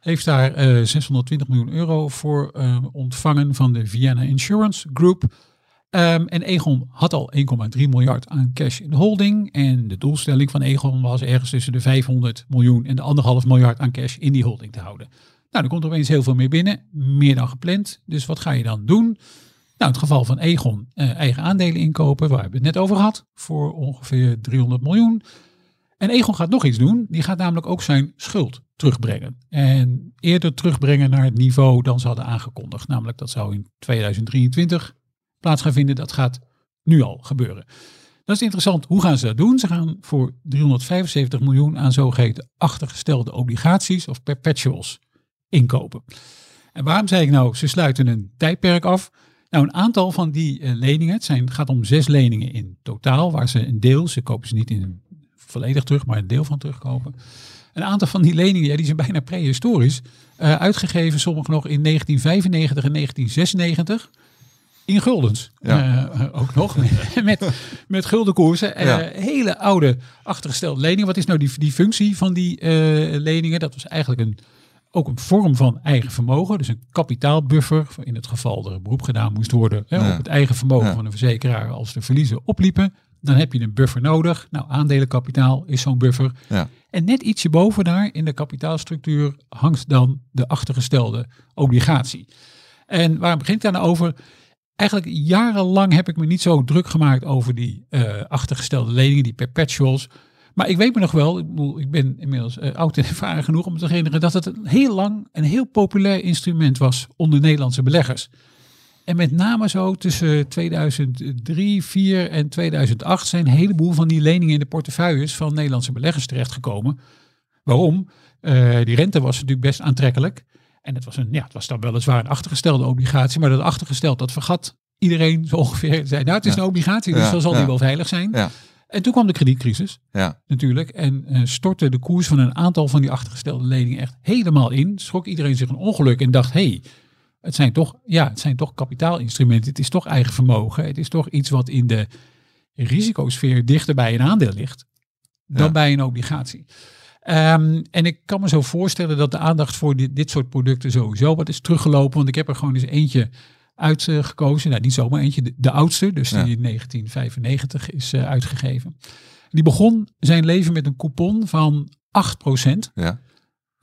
heeft daar 620 miljoen euro voor ontvangen van de Vienna Insurance Group. Ehm, en Egon had al 1,3 miljard aan cash in de holding. En de doelstelling van Egon was ergens tussen de 500 miljoen en de anderhalf miljard aan cash in die holding te houden. Nou, er komt opeens heel veel meer binnen, meer dan gepland. Dus wat ga je dan doen? Nou, het geval van Egon, uh, eigen aandelen inkopen, waar we het net over gehad, voor ongeveer 300 miljoen. En Egon gaat nog iets doen. Die gaat namelijk ook zijn schuld terugbrengen. En eerder terugbrengen naar het niveau dan ze hadden aangekondigd. Namelijk dat zou in 2023 plaats gaan vinden. Dat gaat nu al gebeuren. Dat is interessant. Hoe gaan ze dat doen? Ze gaan voor 375 miljoen aan zogeheten achtergestelde obligaties of perpetuals inkopen. En waarom zei ik nou, ze sluiten een tijdperk af? Nou, een aantal van die uh, leningen, het, zijn, gaat om zes leningen in totaal, waar ze een deel, ze kopen ze niet in volledig terug, maar een deel van terugkopen. Een aantal van die leningen, ja, die zijn bijna prehistorisch, uh, uitgegeven, sommige nog in 1995 en 1996 in guldens. Ja. Uh, ook nog met, met guldenkoersen. Uh, hele oude achtergestelde leningen. Wat is nou die, die functie van die leningen? Dat was eigenlijk een, ook een vorm van eigen vermogen. Dus een kapitaalbuffer. In het geval er beroep gedaan moest worden hè, op het eigen vermogen van de verzekeraar als de verliezen opliepen. Dan heb je een buffer nodig. Nou, aandelenkapitaal is zo'n buffer. Ja. En net ietsje boven daar in de kapitaalstructuur hangt dan de achtergestelde obligatie. En waar begint het dan over? eigenlijk jarenlang heb ik me niet zo druk gemaakt over die uh, achtergestelde leningen, die perpetuals. Maar ik weet me nog wel, ik, bedoel, ik ben inmiddels uh, oud en ervaren genoeg om te herinneren dat het een heel lang een heel populair instrument was onder Nederlandse beleggers. En met name zo tussen 2003, 2004 en 2008 zijn een heleboel van die leningen in de portefeuilles van Nederlandse beleggers terechtgekomen. Waarom? Uh, die rente was natuurlijk best aantrekkelijk. En het was, een, ja, het was dan weliswaar een achtergestelde obligatie, maar dat achtergesteld, dat vergat iedereen zo ongeveer. Zei, nou, het is een obligatie, dus dan zal die wel veilig zijn. En toen kwam de kredietcrisis ja. natuurlijk. En uh, stortte de koers van een aantal van die achtergestelde leningen echt helemaal in. Schrok iedereen zich een ongeluk en dacht, hey, het zijn toch, ja, het zijn toch kapitaalinstrumenten. Het is toch eigen vermogen. Het is toch iets wat in de risicosfeer dichter bij een aandeel ligt dan bij een obligatie. Um, en ik kan me zo voorstellen dat de aandacht voor dit, dit soort producten sowieso wat is teruggelopen. Want ik heb er gewoon eens eentje uitgekozen. nou, niet zomaar eentje, de, oudste. Dus die in 1995 is uh, uitgegeven. Die begon zijn leven met een coupon van 8%. Ja.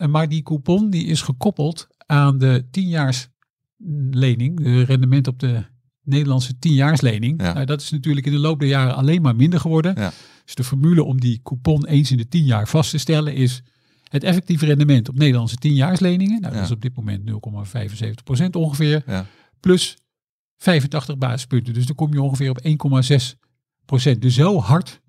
maar die coupon die is gekoppeld aan de 10 lening. De rendement op de Nederlandse 10-jaarslening. Ja. Nou, dat is natuurlijk in de loop der jaren alleen maar minder geworden. Ja. Dus de formule om die coupon eens in de 10 jaar vast te stellen is het effectieve rendement op Nederlandse 10-jaarsleningen. Nou, dat is op dit moment 0,75% ongeveer. Ja. Plus 85 basispunten. Dus dan kom je ongeveer op 1,6%. Dus zo hard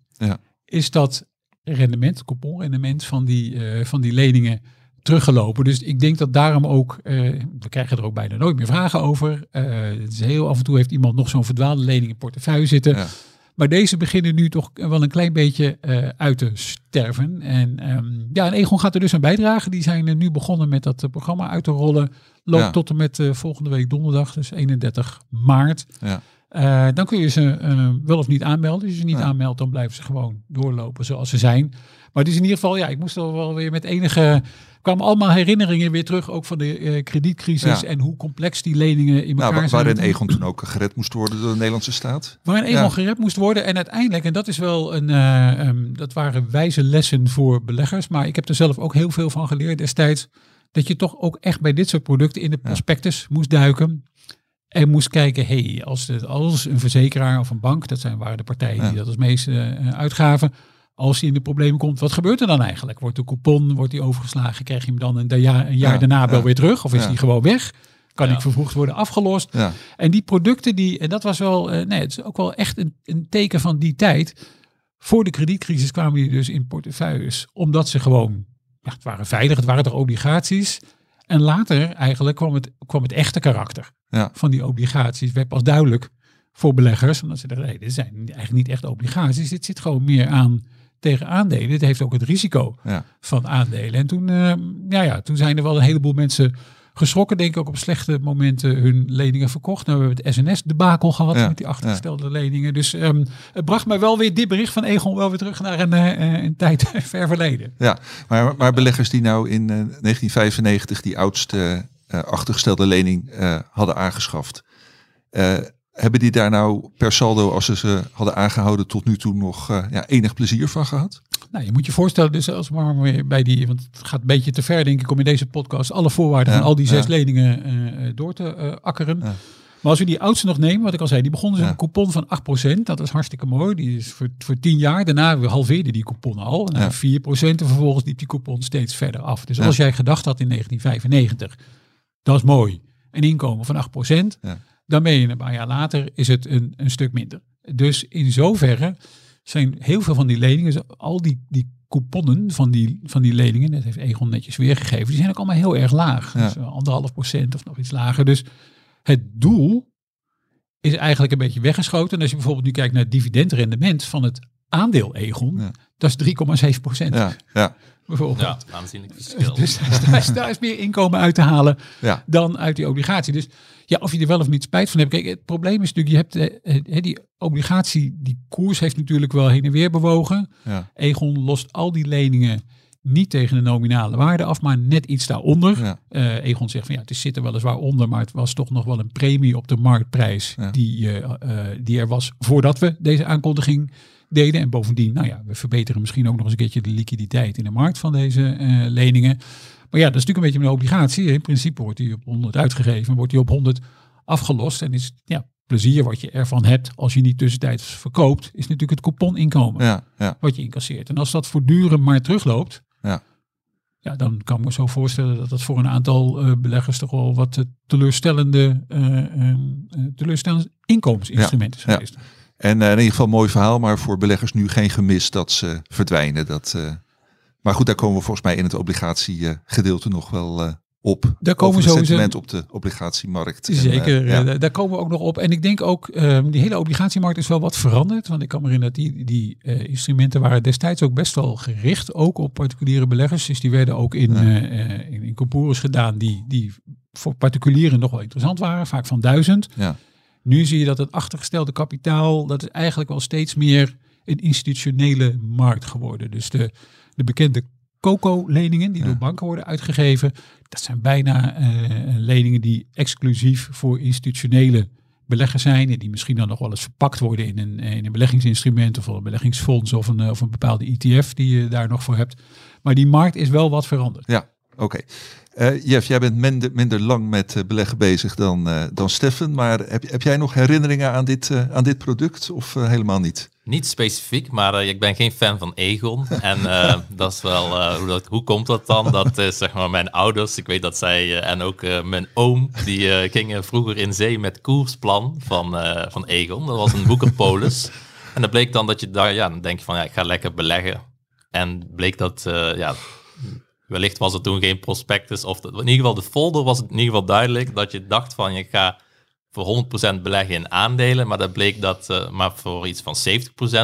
is dat rendement, couponrendement van die, uh, van die leningen teruggelopen. Dus ik denk dat daarom ook, uh, we krijgen er ook bijna nooit meer vragen over. Uh, het is heel af en toe heeft iemand nog zo'n verdwaalde lening in portefeuille zitten. Ja. Maar deze beginnen nu toch wel een klein beetje uh, uit te sterven. En um, ja, en Egon gaat er dus aan bijdragen. Die zijn nu begonnen met dat programma uit te rollen. Loopt ja. tot en met volgende week donderdag, dus 31 maart. Ja. Dan kun je ze wel of niet aanmelden. Als je ze niet ja. aanmeldt, dan blijven ze gewoon doorlopen zoals ze zijn. Maar het is in ieder geval, ja, ik moest er wel weer met enige kwamen allemaal herinneringen weer terug, ook van de uh, kredietcrisis ja. en hoe complex die leningen in elkaar nou, zijn. Waarin Egon toen ook gered moest worden door de Nederlandse staat. Waarin Egon ja. gered moest worden en uiteindelijk, en dat is wel een, uh, um, dat waren wijze lessen voor beleggers, maar ik heb er zelf ook heel veel van geleerd destijds, dat je toch ook echt bij dit soort producten in de prospectus ja. moest duiken. En moest kijken, hey, als, de, als een verzekeraar of een bank, dat zijn, waren de partijen die dat als meeste uh, uitgaven, als hij in de problemen komt, wat gebeurt er dan eigenlijk? Wordt de coupon, wordt die overgeslagen, krijg je hem dan een, jaar, een jaar ja, daarna wel ja. weer terug? Of is die gewoon weg? Kan ik vervroegd worden afgelost? En die producten, die, en dat was wel, uh, nee, het is ook wel echt een, een, teken van die tijd. Voor de kredietcrisis kwamen die dus in portefeuilles, omdat ze gewoon, ja, het waren veilig, het waren toch obligaties. En later eigenlijk kwam het, kwam het echte karakter van die obligaties, werd pas duidelijk voor beleggers. Omdat ze dachten, nee, dit zijn eigenlijk niet echt obligaties. Dit zit gewoon meer aan tegen aandelen. Het heeft ook het risico Ja. van aandelen. En toen, eh, ja, ja, toen zijn er wel een heleboel mensen geschrokken, denk ik ook op slechte momenten hun leningen verkocht. Nou, we hebben het SNS-debakel gehad Ja, met die achtergestelde leningen. Dus ehm, het bracht mij wel weer dit bericht van Egon wel weer terug naar een, eh, een tijd ver verleden. Ja, maar, maar beleggers die nou in eh, 1995 die oudste eh, achtergestelde lening eh, hadden aangeschaft. Hebben die daar nou per saldo, als ze ze hadden aangehouden tot nu toe, nog eh, ja, enig plezier van gehad? Nou, je moet je voorstellen, dus als we maar weer bij die, want het gaat een beetje te ver, denk ik, om in deze podcast alle voorwaarden Ja, van al die zes ja. leningen eh, door te eh, akkeren. Ja. Maar als we die oudste nog nemen, wat ik al zei, die begonnen ze een coupon van 8%. Dat is hartstikke mooi. Die is voor, voor 10 jaar. Daarna we halveerden die coupon al. Naar Ja. 4% en vervolgens liep die coupon steeds verder af. Dus als jij gedacht had in 1995, dat is mooi, een inkomen van 8%. Ja. Dan ben je een paar jaar later, is het een, een stuk minder. Dus in zoverre zijn heel veel van die leningen, al die, die couponnen van die, van die leningen, dat heeft Egon netjes weergegeven, die zijn ook allemaal heel erg laag. Ja. Dus eh, anderhalf procent of nog iets lager. Dus het doel is eigenlijk een beetje weggeschoten. En als je bijvoorbeeld nu kijkt naar het dividendrendement van het aandeel Egon, Ja. Dat is 3,7 procent. Ja, ja, Bijvoorbeeld. Ja, aanzienlijk verschil. Dus daar is, daar is meer inkomen uit te halen ja, dan uit die obligatie. Dus ja, of je er wel of niet spijt van hebt. Kijk, het probleem is natuurlijk, je hebt eh, eh, die obligatie, die koers heeft natuurlijk wel heen en weer bewogen. ja, Egon lost al die leningen niet tegen de nominale waarde af, maar net iets daaronder. ja, Eh, Egon zegt van ja, het is- zit er weliswaar onder, maar het was toch nog wel een premie op de marktprijs Ja. die, eh, eh, die er was voordat we deze aankondiging deden. En bovendien, nou ja, we verbeteren misschien ook nog eens een keertje de liquiditeit in de markt van deze eh, leningen. Maar ja, dat is natuurlijk een beetje een obligatie. In principe wordt die op 100 uitgegeven, wordt die op 100 afgelost. En is ja, plezier wat je ervan hebt als je niet tussentijds verkoopt, is natuurlijk het couponinkomen ja, ja, wat je incasseert. En als dat voortdurend maar terugloopt, Ja. ja, dan kan ik me zo voorstellen dat dat voor een aantal eh, beleggers toch wel wat eh, teleurstellende, eh, eh, eh, teleurstellende inkomensinstrumenten Ja, zijn ja. En eh, in ieder geval een mooi verhaal, maar voor beleggers nu geen gemis dat ze verdwijnen. Dat, eh, maar goed, daar komen we volgens mij in het obligatiegedeelte nog wel eh, op. Daar komen sowieso- sentiment op de obligatiemarkt. En, Zeker, ja. daar- komen we ook nog op. En ik denk ook, eh, die hele obligatiemarkt is wel wat veranderd. Want ik kan me herinneren dat die, die instrumenten waren destijds ook best wel gericht, ook op particuliere beleggers. Dus die werden ook in, Ja. in, in gedaan die, die voor particulieren nog wel interessant waren, vaak van duizend. Ja. Nu zie je dat het achtergestelde kapitaal, dat is eigenlijk wel steeds meer een institutionele markt geworden. Dus de, de bekende COCO-leningen die Ja. door banken worden uitgegeven, dat zijn bijna eh, leningen die exclusief voor institutionele beleggers zijn. En die misschien dan nog wel eens verpakt worden in een, in een beleggingsinstrument of een beleggingsfonds of een, eh, of een bepaalde ETF die je daar nog voor hebt. Maar die markt is wel wat veranderd. Ja, oké. Eh, Jeff, jij bent minder, minder lang met eh, beleggen bezig dan, eh, dan Steffen. Maar heb, heb jij nog herinneringen aan dit, aan dit product of helemaal niet? Niet specifiek, maar ik ben geen fan van Egon. En dat is wel, hoe, dat, hoe komt dat dan? Dat is zeg maar mijn ouders. Ik weet dat zij, en ook mijn oom, die gingen vroeger in zee met koersplan van, van Egon. Dat was een boekenpolis. En dat bleek dan dat je daar, ja, dan denk je van, ja, ik ga lekker beleggen. En bleek dat, ja, wellicht was er toen geen prospectus. Of in ieder geval, de folder was het in ieder geval duidelijk dat je dacht van, je ga voor 100% beleggen in aandelen. Maar dat bleek dat eh, maar voor iets van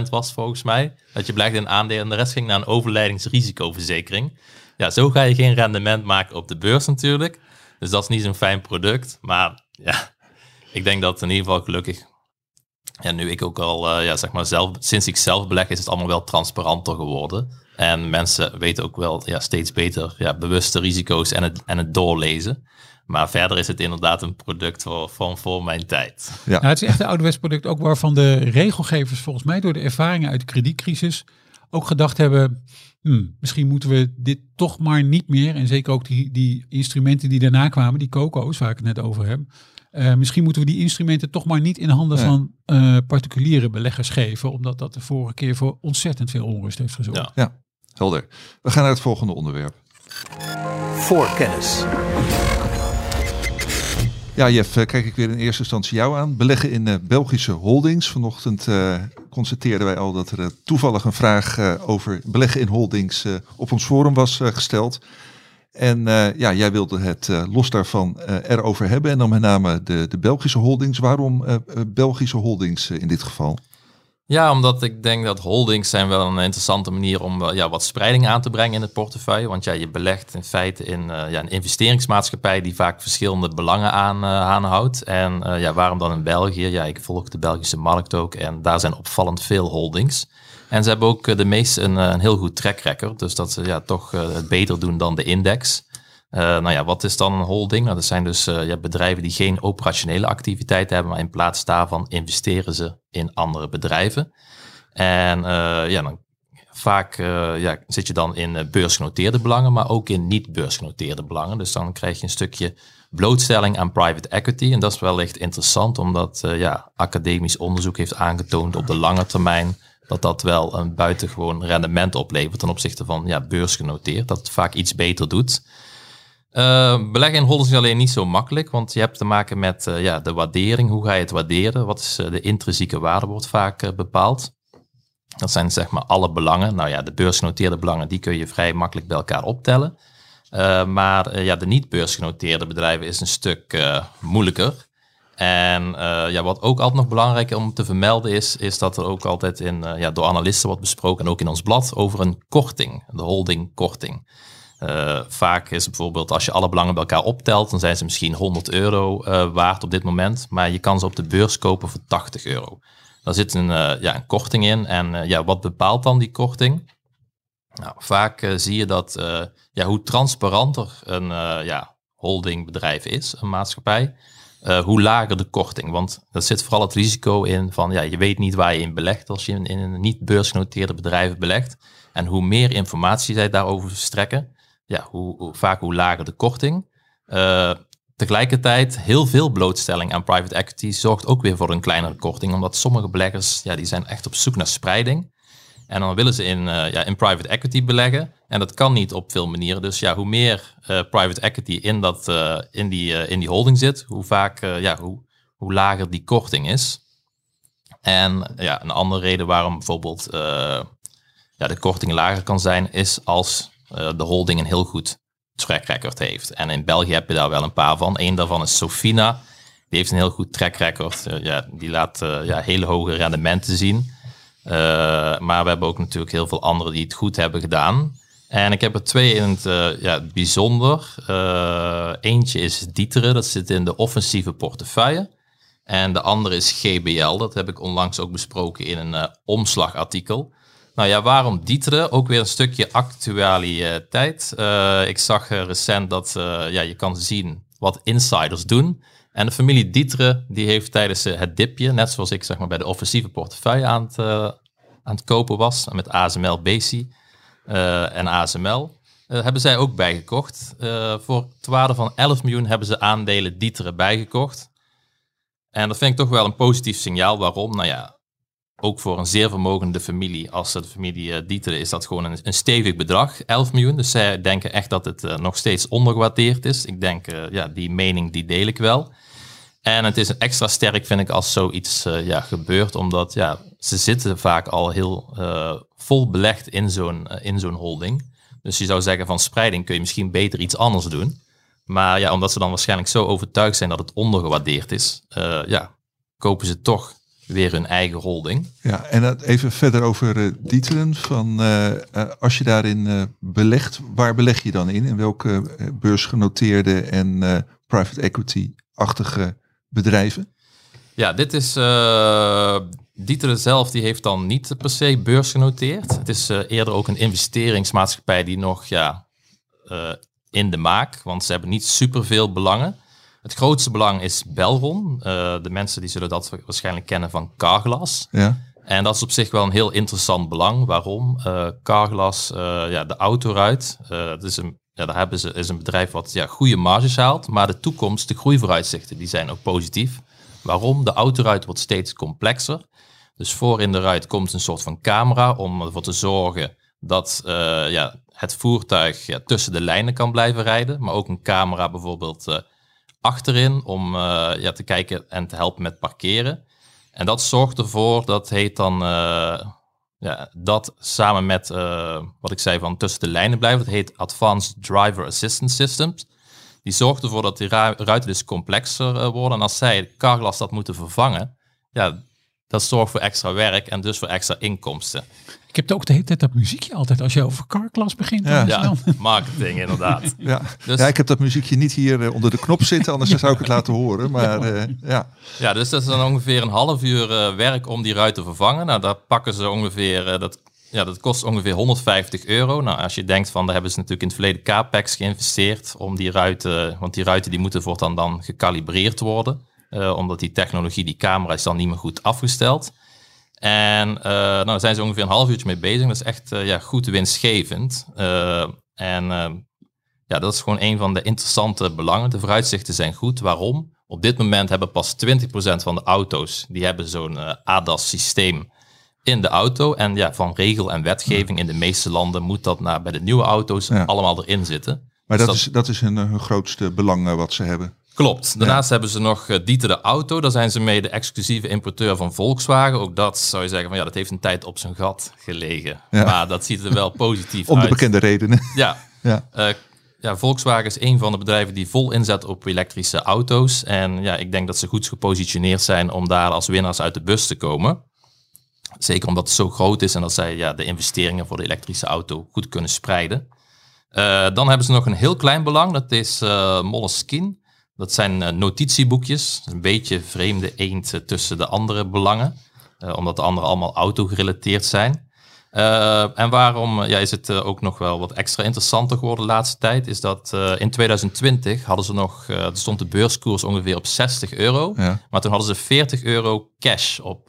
70% was volgens mij. Dat je belegde in aandelen en de rest ging naar een overlijdingsrisicoverzekering. Ja, zo ga je geen rendement maken op de beurs natuurlijk. Dus dat is niet zo'n fijn product. Maar ja, ik denk dat in ieder geval gelukkig... En nu ik ook al, eh, ja, zeg maar zelf, sinds ik zelf beleg, is het allemaal wel transparanter geworden. En mensen weten ook wel ja, steeds beter ja, bewuste risico's en het, en het doorlezen. Maar verder is het inderdaad een product voor, van voor mijn tijd. Ja. Nou, het is echt een ouderwets product, ook waarvan de regelgevers volgens mij door de ervaringen uit de kredietcrisis ook gedacht hebben, hmm, misschien moeten we dit toch maar niet meer, en zeker ook die, die instrumenten die daarna kwamen, die coco's waar ik het net over heb, eh, misschien moeten we die instrumenten toch maar niet in handen van eh, particuliere beleggers geven, omdat dat de vorige keer voor ontzettend veel onrust heeft gezorgd. Ja. Ja, helder. We gaan naar het volgende onderwerp. Voorkennis. Ja, Jeff, eh, kijk ik weer in eerste instantie jou aan. Beleggen in eh, Belgische holdings. Vanochtend eh, constateerden wij al dat er toevallig een vraag over beleggen in holdings op ons forum was gesteld. En ja, jij wilde het los daarvan erover hebben. En dan met name de, de Belgische holdings. Waarom Belgische holdings in dit geval? Ja, omdat ik denk dat holdings zijn wel een interessante manier om ja, wat spreiding aan te brengen in het portefeuille. Want ja, je belegt in feite in ja, een investeringsmaatschappij die vaak verschillende belangen aan, aanhoudt. En ja, waarom dan in België? Ja, ik volg de Belgische markt ook en daar zijn opvallend veel holdings. En ze hebben ook eh, de meeste een, eh, een heel goed track record. Dus dat ze ja, toch eh, het beter doen dan de index. Nou ja, wat is dan een holding? Nou, dat zijn dus ja, bedrijven die geen operationele activiteit hebben, maar in plaats daarvan investeren ze in andere bedrijven. En ja, dan vaak ja, zit je dan in beursgenoteerde belangen, maar ook in niet-beursgenoteerde belangen. Dus dan krijg je een stukje blootstelling aan private equity. En dat is wellicht interessant, omdat ja, academisch onderzoek heeft aangetoond op de lange termijn dat dat wel een buitengewoon rendement oplevert ten opzichte van ja, beursgenoteerd. Dat het vaak iets beter doet. Uh, beleggen in holdings is alleen niet zo makkelijk, want je hebt te maken met uh, ja, de waardering. Hoe ga je het waarderen? Wat is uh, de intrinsieke waarde wordt vaak bepaald. Dat zijn zeg maar alle belangen. Nou ja, de beursgenoteerde belangen, die kun je vrij makkelijk bij elkaar optellen. maar ja, de niet beursgenoteerde bedrijven is een stuk moeilijker. En ja, wat ook altijd nog belangrijk om te vermelden is, is dat er ook altijd in, ja, door analisten wordt besproken en ook in ons blad over een korting, de holding korting. Uh, vaak is bijvoorbeeld als je alle belangen bij elkaar optelt, dan zijn ze misschien 100 euro waard op dit moment, maar je kan ze op de beurs kopen voor 80 euro. Daar zit een, ja, een korting in en ja, wat bepaalt dan die korting? Nou, vaak zie je dat ja, hoe transparanter een ja, holdingbedrijf is, een maatschappij, hoe lager de korting. Want er zit vooral het risico in van, ja, je weet niet waar je in belegt als je in, een niet beursgenoteerde bedrijven belegt. En hoe meer informatie zij daarover verstrekken, ja, hoe, hoe vaak hoe lager de korting. Uh, tegelijkertijd, heel veel blootstelling aan private equity zorgt ook weer voor een kleinere korting, omdat sommige beleggers, ja, die zijn echt op zoek naar spreiding. En dan willen ze in, uh, ja, in private equity beleggen. En dat kan niet op veel manieren. Dus ja, hoe meer uh, private equity in, dat, in, die, in die holding zit, hoe vaak, ja, hoe, hoe lager die korting is. En ja, een andere reden waarom bijvoorbeeld ja, de korting lager kan zijn, is als de holding een heel goed track record heeft. En in België heb je daar wel een paar van. Eén daarvan is Sofina. Die heeft een heel goed track record. ja, die laat ja, hele hoge rendementen zien. Maar we hebben ook natuurlijk heel veel anderen die het goed hebben gedaan. En ik heb er twee in het ja, bijzonder. Eentje is Dieteren, dat zit in de offensieve portefeuille. En de andere is GBL, dat heb ik onlangs ook besproken in een omslagartikel. Nou ja, waarom Dieteren? Ook weer een stukje actualiteit. ik zag recent dat ja, je kan zien wat insiders doen. En de familie Dietre die heeft tijdens eh, het dipje, net zoals ik zeg maar, bij de offensieve portefeuille aan het, uh, aan het kopen was, met ASML BC uh, en ASML, uh, hebben zij ook bijgekocht. voor het waarde van 11 miljoen hebben ze aandelen Dietre bijgekocht. En dat vind ik toch wel een positief signaal. Waarom? Nou ja, ook voor een zeer vermogende familie als de familie uh, Dieter is dat gewoon een, een, stevig bedrag, 11 miljoen. Dus zij denken echt dat het uh, nog steeds ondergewaardeerd is. Ik denk, uh, ja, die mening die deel ik wel. En het is extra sterk, vind ik, als zoiets ja, gebeurt, omdat ja, ze zitten vaak al heel vol belegd in zo'n in zo'n holding. Dus je zou zeggen van spreiding kun je misschien beter iets anders doen. Maar ja, omdat ze dan waarschijnlijk zo overtuigd zijn dat het ondergewaardeerd is, ja, kopen ze toch weer hun eigen holding. Ja, en even verder over uh, Dieteren. Van, uh, als je daarin belegt, waar beleg je dan in? In welke beursgenoteerde en private equity-achtige bedrijven? Ja, dit is Dieteren zelf, die heeft dan niet per se beursgenoteerd. Het is eerder ook een investeringsmaatschappij die nog ja, in de maak, want ze hebben niet superveel belangen. Het grootste belang is Belron. Uh, de mensen die zullen dat waarschijnlijk kennen van Carglass. Ja. En dat is op zich wel een heel interessant belang. Waarom? Uh, Carglass, uh, ja, de autoruit, dat is een, ja, daar hebben ze, is een bedrijf wat ja, goede marges haalt. Maar de toekomst, de groeivooruitzichten, die zijn ook positief. Waarom? De autoruit wordt steeds complexer. Dus voor in de ruit komt een soort van camera om ervoor te zorgen dat ja, het voertuig ja, tussen de lijnen kan blijven rijden. Maar ook een camera bijvoorbeeld achterin om uh, ja, te kijken en te helpen met parkeren. En dat zorgt ervoor, dat heet dan uh, ja, dat samen met wat ik zei van tussen de lijnen blijven, dat heet Advanced Driver Assistance Systems. Die zorgt ervoor dat die ruiten dus complexer worden. En als zij carglass dat moeten vervangen, ja, dat zorgt voor extra werk en dus voor extra inkomsten. Ik heb ook de hele tijd dat muziekje altijd als je over carclass begint. Ja, ja marketing inderdaad. Ja. Dus, ja, ik heb dat muziekje niet hier uh, onder de knop zitten, anders zou ik het laten horen. Maar uh, ja. Ja, dus dat is dan ongeveer een half uur uh, werk om die ruit te vervangen. Nou, daar pakken ze ongeveer, dat, ja, dat kost ongeveer 150 euro. Nou, als je denkt van, daar hebben ze natuurlijk in het verleden capex geïnvesteerd om die ruiten, want die ruiten die moeten voortaan dan gekalibreerd worden. Omdat die technologie, die camera is dan niet meer goed afgesteld. En uh, nou, daar zijn ze ongeveer een half uurtje mee bezig. Dat is echt uh, ja, goed winstgevend. En ja, dat is gewoon een van de interessante belangen. De vooruitzichten zijn goed. Waarom? Op dit moment hebben pas 20% van de auto's die hebben zo'n ADAS-systeem in de auto. En ja, van regel en wetgeving in de meeste landen moet dat naar, bij de nieuwe auto's allemaal erin zitten. Maar dus dat, is, dat is hun, hun grootste belang wat ze hebben. Klopt. Daarnaast hebben ze nog uh, Dieter de Auto. Daar zijn ze mee de exclusieve importeur van Volkswagen. Ook dat zou je zeggen van ja, dat heeft een tijd op zijn gat gelegen. Maar dat ziet er wel positief Om uit. Om de bekende redenen. Ja. ja. Uh, ja, Volkswagen is een van de bedrijven die vol inzet op elektrische auto's. En ja, ik denk dat ze goed gepositioneerd zijn om daar als winnaars uit de bus te komen. Zeker omdat het zo groot is en dat zij ja, de investeringen voor de elektrische auto goed kunnen spreiden. Uh, dan hebben ze nog een heel klein belang, dat is uh, Moleskine. Dat zijn uh, notitieboekjes, een beetje vreemde eend uh, tussen de andere belangen, uh, omdat de andere allemaal auto-gerelateerd zijn. en waarom ja, is het ook nog wel wat extra interessanter geworden de laatste tijd, is dat in 2020 hadden ze nog, er stond de beurskoers ongeveer op 60 euro, ja. maar toen hadden ze 40 euro cash op,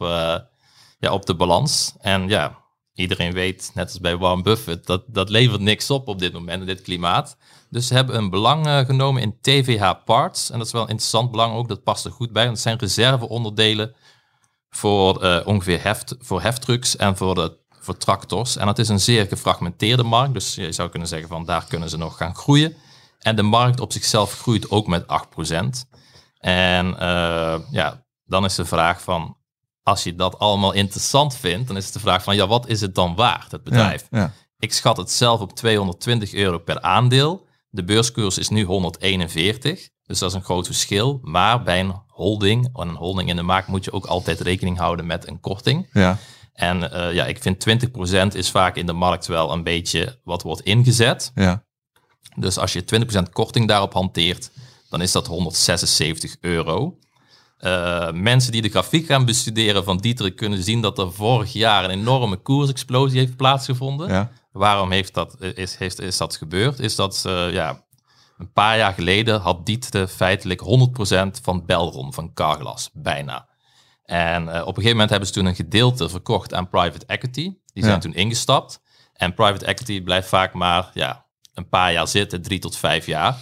ja, op de balans. En ja, iedereen weet, net als bij Warren Buffett, dat, dat levert niks op op dit moment in dit klimaat. Dus ze hebben een belang uh, genomen in TVH Parts. En dat is wel een interessant belang ook, dat past er goed bij. Want het zijn reserveonderdelen voor uh, ongeveer heft, voor heftrucks en voor, de, voor tractors. En dat is een zeer gefragmenteerde markt. Dus je zou kunnen zeggen van daar kunnen ze nog gaan groeien. En de markt op zichzelf groeit ook met 8%. En uh, ja, dan is de vraag van, als je dat allemaal interessant vindt, dan is het de vraag van, ja, wat is het dan waard, het bedrijf? Ja, ja. Ik schat het zelf op 220 euro per aandeel. De beurskoers is nu 141, dus dat is een groot verschil. Maar bij een holding, een holding in de markt, moet je ook altijd rekening houden met een korting. Ja. En uh, ja, ik vind 20% is vaak in de markt wel een beetje wat wordt ingezet. Ja. Dus als je 20% korting daarop hanteert, dan is dat 176 euro. Uh, mensen die de grafiek gaan bestuderen van Dietrich kunnen zien dat er vorig jaar een enorme koersexplosie heeft plaatsgevonden. Ja. Waarom heeft dat, is, heeft, is dat gebeurd? Is dat uh, ja, een paar jaar geleden had Dietrich feitelijk 100% van Belron, van Carglass, bijna. En uh, op een gegeven moment hebben ze toen een gedeelte verkocht aan private equity. Die zijn toen ingestapt. En private equity blijft vaak maar ja, een paar jaar zitten, drie tot vijf jaar.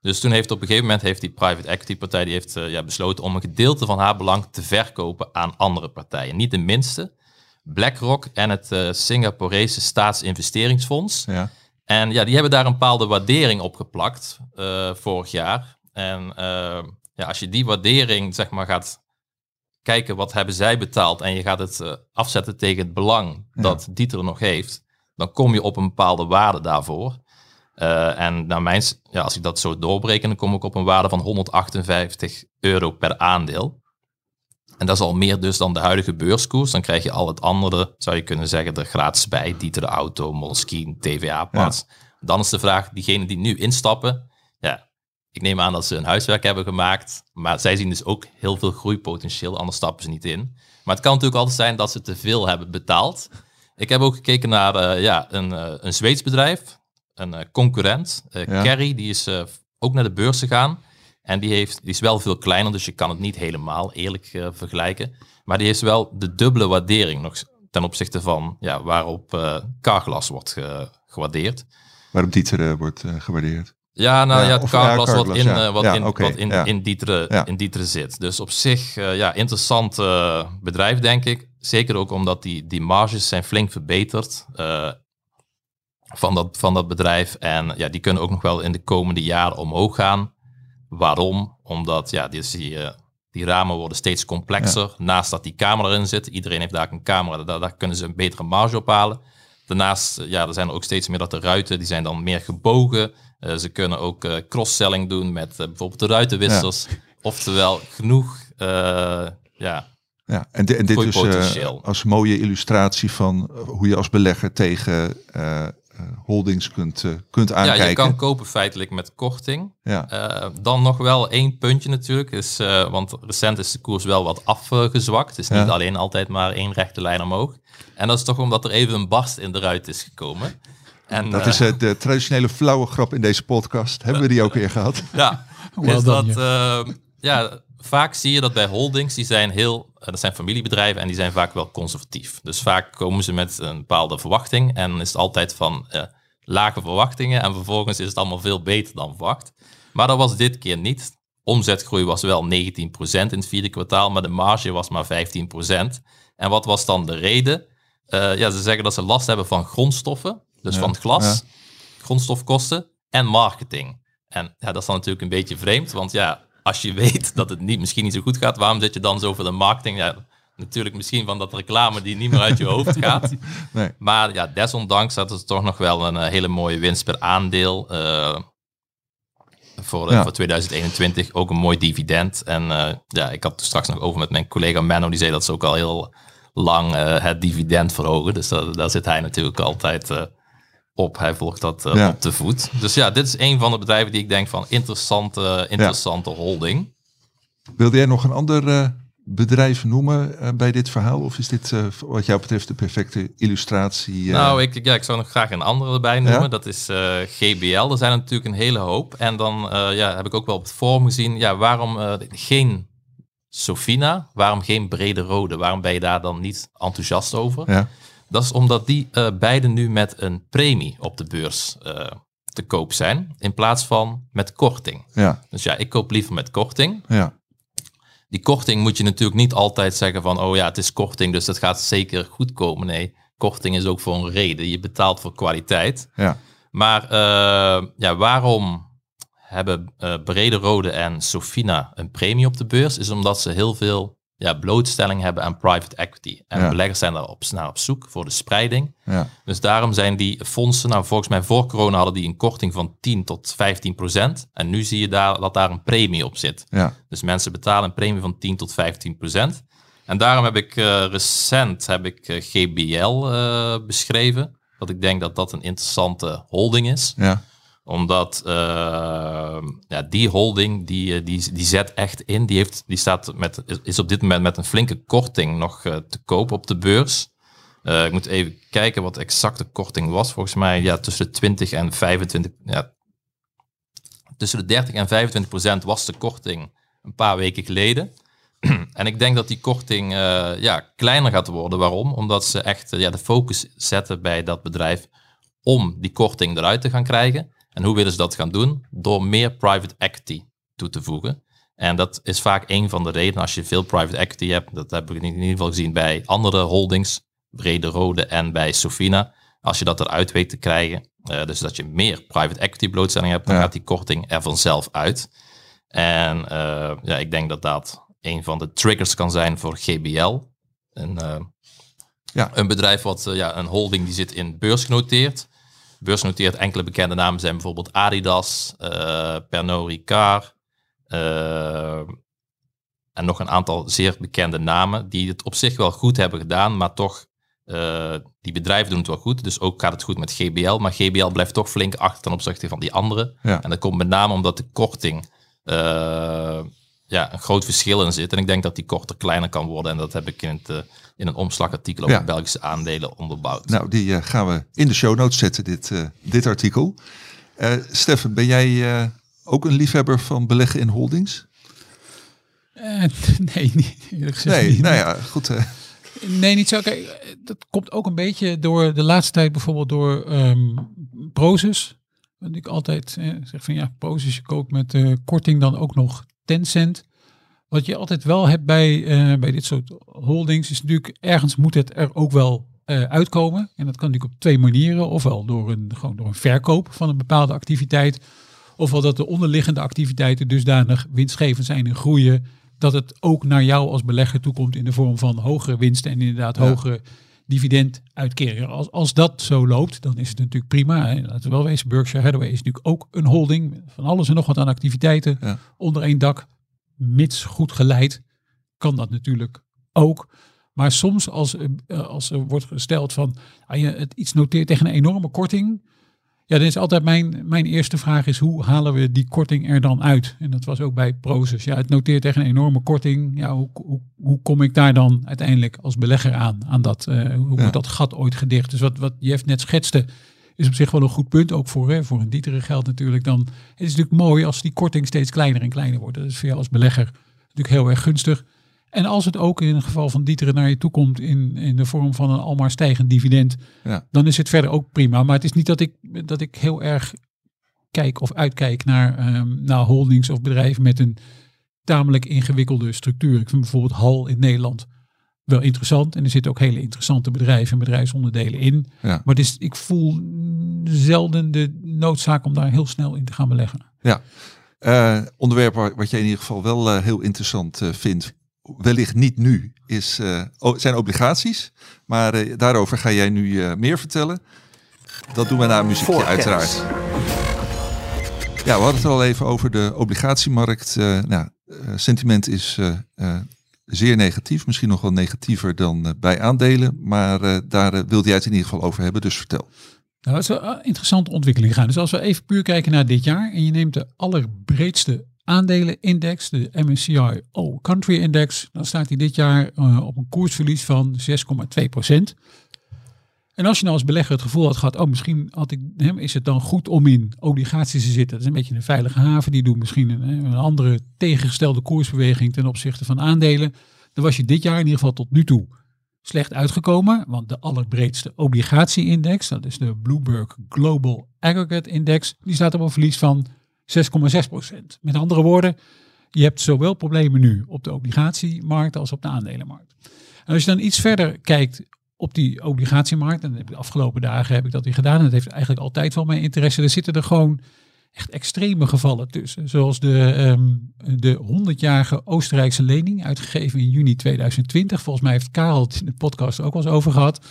Dus toen heeft op een gegeven moment heeft die private equity partij die heeft, uh, ja, besloten om een gedeelte van haar belang te verkopen aan andere partijen. Niet de minste. BlackRock en het uh, Singaporese Staatsinvesteringsfonds. Ja. En ja, die hebben daar een bepaalde waardering op geplakt uh, vorig jaar. En ja, als je die waardering zeg maar gaat kijken wat hebben zij betaald en je gaat het afzetten tegen het belang ja. dat Dieter nog heeft, dan kom je op een bepaalde waarde daarvoor. Uh, en naar mijn, ja, als ik dat zo doorbreken, dan kom ik op een waarde van 158 euro per aandeel. En dat is al meer dus dan de huidige beurskoers. Dan krijg je al het andere, zou je kunnen zeggen, er gratis bij. Dieter de Auto, Moleskine, TVA-pas. Dan is de vraag, diegenen die nu instappen, ja, ik neem aan dat ze een huiswerk hebben gemaakt. Maar zij zien dus ook heel veel groeipotentieel, anders stappen ze niet in. Maar het kan natuurlijk altijd zijn dat ze te veel hebben betaald. Ik heb ook gekeken naar uh, ja, een, uh, een Zweeds bedrijf een uh, concurrent, uh, Kerry, die is uh, ook naar de beurs gegaan. En die, heeft, die is wel veel kleiner, dus je kan het niet helemaal eerlijk vergelijken. Maar die heeft wel de dubbele waardering nog ten opzichte van ja, waarop Carglass wordt gewaardeerd. Waarop Dieter wordt gewaardeerd. Ja, nou ja, het Carglass wat, in, ja. wat, in, okay, wat in, in, Dieter, in Dieter zit. Dus op zich, ja, interessant bedrijf, denk ik. Zeker ook omdat die, die marges zijn flink verbeterd van dat, van dat bedrijf. En ja, die kunnen ook nog wel in de komende jaren omhoog gaan. Waarom? Omdat ja, die, die, Die ramen worden steeds complexer. Naast dat die camera erin zit, iedereen heeft daar een camera, daar, daar kunnen ze een betere marge op halen. Daarnaast, ja, er zijn er ook steeds meer dat de ruiten, die zijn dan meer gebogen. Uh, ze kunnen ook uh, cross-selling doen met uh, bijvoorbeeld de ruitenwissers. Oftewel, genoeg, ja, ja, en, en dit is als mooie illustratie van hoe je als belegger tegen holdings kunt, kunt aankijken. Ja, je kan kopen feitelijk met korting. Ja. dan nog wel één puntje natuurlijk, is, want recent is de koers wel wat afgezwakt. Het is niet alleen altijd maar één rechte lijn omhoog. En dat is toch omdat er even een barst in de ruit is gekomen. En, dat is uh, de traditionele flauwe grap in deze podcast. Hebben we die ook weer gehad? Ja, is dat, uh, ja, vaak zie je dat bij holdings, die zijn heel, eh, dat zijn familiebedrijven en die zijn vaak wel conservatief. Dus vaak komen ze met een bepaalde verwachting en is het altijd van uh, lage verwachtingen en vervolgens is het allemaal veel beter dan verwacht. Maar dat was dit keer niet. Omzetgroei was wel 19% in het vierde kwartaal, maar de marge was maar 15%. En wat was dan de reden? Uh, ja, ze zeggen dat ze last hebben van grondstoffen, dus van glas, grondstofkosten en marketing. En ja, dat is dan natuurlijk een beetje vreemd, want ja, als je weet dat het niet, misschien niet zo goed gaat, waarom zit je dan zo voor de marketing? Ja, natuurlijk misschien van dat reclame die niet meer uit je hoofd gaat. Nee. Maar ja, desondanks dat het toch nog wel een eh, hele mooie winst per aandeel. Uh, voor, voor 2021 ook een mooi dividend. En uh, ja, ik had het straks nog over met mijn collega Menno, die zei dat ze ook al heel lang uh, het dividend verhogen. Dus daar zit hij natuurlijk altijd op. Hij volgt dat uh, ja. op de voet. Dus ja, dit is een van de bedrijven die ik denk van interessante, interessante ja. holding. Wilde jij nog een ander bedrijf noemen bij dit verhaal? Of is dit wat jou betreft de perfecte illustratie? Nou, ik, ja, ik zou nog graag een andere erbij noemen. Ja? Dat is GBL. Er zijn natuurlijk een hele hoop. En dan ja, heb ik ook wel op het forum gezien. Ja, waarom geen Sofina, waarom geen brede rode? Waarom ben je daar dan niet enthousiast over? Ja. Dat is omdat die uh, beide nu met een premie op de beurs uh, te koop zijn, in plaats van met korting. Ja. Dus ja, ik koop liever met korting. Ja. Die korting moet je natuurlijk niet altijd zeggen van, oh ja, het is korting, dus dat gaat zeker goed komen. Nee, korting is ook voor een reden. Je betaalt voor kwaliteit. Ja. Maar uh, ja, waarom hebben uh, Brede Rode en Sofina een premie op de beurs, is omdat ze heel veel ja, blootstelling hebben aan private equity. En beleggers zijn daar op, naar op zoek voor de spreiding. Ja. Dus daarom zijn die fondsen, nou volgens mij voor corona hadden die een korting van 10 tot 15 procent. En nu zie je daar, dat daar een premie op zit. Ja. Dus mensen betalen een premie van 10 tot 15 procent. En daarom heb ik uh, recent heb ik, uh, GBL uh, beschreven. Dat ik denk dat dat een interessante holding is. Ja omdat uh, ja, die holding, die, eh, die, die zet echt in. Die, heeft, die staat met, is op dit moment met een flinke korting nog uh, te koop op de beurs. Ik moet even kijken wat de exacte korting was. Volgens mij ja, tussen de 20 en 25. Ja, tussen de 30 en 25 procent was de korting een paar weken geleden. en ik denk dat die korting ja, kleiner gaat worden. Waarom? Omdat ze echt ja, de focus zetten bij dat bedrijf om die korting eruit te gaan krijgen. En hoe willen ze dat gaan doen? Door meer private equity toe te voegen. En dat is vaak een van de redenen als je veel private equity hebt. Dat heb ik in ieder geval gezien bij andere holdings, Brede Rode en bij Sofina. Als je dat eruit weet te krijgen, uh, dus dat je meer private equity blootstelling hebt, dan gaat die korting er vanzelf uit. En uh, ja, ik denk dat dat een van de triggers kan zijn voor GBL. Een, uh, ja. een bedrijf wat ja, een holding die zit in beursgenoteerd beursgenoteerd enkele bekende namen zijn bijvoorbeeld Adidas, uh, Pernod Ricard uh, en nog een aantal zeer bekende namen die het op zich wel goed hebben gedaan, maar toch, uh, die bedrijven doen het wel goed. Dus ook gaat het goed met GBL, maar GBL blijft toch flink achter ten opzichte van die andere. Ja. En dat komt met name omdat de korting ja, een groot verschil in zit. En ik denk dat die korter kleiner kan worden. En dat heb ik in, het, uh, in een omslagartikel over Belgische aandelen onderbouwd. Nou, die uh, gaan we in de show notes zetten, dit, uh, dit artikel. Steffen, ben jij ook een liefhebber van beleggen in holdings? nee, niet, eerlijk nee, niet. nou ja, goed. Nee, niet zo. Kijk, dat komt ook een beetje door de laatste tijd bijvoorbeeld door um, Prozus. Dat ik altijd eh, zeg van ja, Prozus, je koopt met korting dan ook nog Tencent. Wat je altijd wel hebt bij, uh, bij dit soort holdings is natuurlijk ergens moet het er ook wel uh, uitkomen. En dat kan natuurlijk op twee manieren. Ofwel door een, gewoon door een verkoop van een bepaalde activiteit. Ofwel dat de onderliggende activiteiten dusdanig winstgevend zijn en groeien dat het ook naar jou als belegger toekomt in de vorm van hogere winsten en inderdaad hogere dividenduitkeringen. Als, als dat zo loopt, dan is het natuurlijk prima. Hè. Laten we wel wezen, Berkshire Hathaway is natuurlijk ook een holding van alles en nog wat aan activiteiten onder één dak. Mits goed geleid, kan dat natuurlijk ook. Maar soms als, eh, als er wordt gesteld van ah, je het iets noteert tegen een enorme korting, ja, dan is altijd mijn, mijn eerste vraag is hoe halen we die korting er dan uit? En dat was ook bij Proces. Ja, het noteert tegen een enorme korting. Ja, hoe, hoe, hoe kom ik daar dan uiteindelijk als belegger aan? aan dat, uh, hoe wordt dat gat ooit gedicht? Dus wat, wat Jeff net schetste, is op zich wel een goed punt. Ook voor, hè, voor een dietere geld natuurlijk. Dan, het is natuurlijk mooi als die korting steeds kleiner en kleiner wordt. Dat is voor jou als belegger natuurlijk heel erg gunstig. En als het ook in het geval van Dieteren naar je toe komt in, in de vorm van een almaar stijgend dividend, ja. dan is het verder ook prima. Maar het is niet dat ik, dat ik heel erg kijk of uitkijk naar, um, naar holdings of bedrijven met een tamelijk ingewikkelde structuur. Ik vind bijvoorbeeld Hal in Nederland wel interessant. En er zitten ook hele interessante bedrijven en bedrijfsonderdelen in. Ja. Maar is, ik voel zelden de noodzaak om daar heel snel in te gaan beleggen. Ja, uh, onderwerp wat jij in ieder geval wel uh, heel interessant uh, vindt wellicht niet nu, is, uh, zijn obligaties. Maar uh, daarover ga jij nu uh, meer vertellen. Dat doen we na een muziekje uiteraard. Ja, we hadden het al even over de obligatiemarkt. nou, sentiment is zeer negatief. Misschien nog wel negatiever dan bij aandelen. Maar daar wilde jij het in ieder geval over hebben. Dus vertel. Nou, dat is een interessante ontwikkeling gaan. Dus als we even puur kijken naar dit jaar en je neemt de allerbreedste aandelenindex, de MSCI All Country Index, dan staat hij dit jaar uh, op een koersverlies van 6,2% En als je nou als belegger het gevoel had gehad, oh misschien had ik, hem, is het dan goed om in obligaties te zitten. Dat is een beetje een veilige haven, die doen misschien een, een andere tegengestelde koersbeweging ten opzichte van aandelen. Dan was je dit jaar in ieder geval tot nu toe slecht uitgekomen, want de allerbreedste obligatieindex, dat is de Bloomberg Global Aggregate Index, die staat op een verlies van 6,6 procent. Met andere woorden, je hebt zowel problemen nu op de obligatiemarkt als op de aandelenmarkt. En als je dan iets verder kijkt op die obligatiemarkt, en de afgelopen dagen heb ik dat weer gedaan, en dat heeft eigenlijk altijd wel mijn interesse, er zitten er gewoon echt extreme gevallen tussen. Zoals de, um, de 100-jarige Oostenrijkse lening, uitgegeven in juni 2020. Volgens mij heeft Karel het in de podcast ook wel eens over gehad.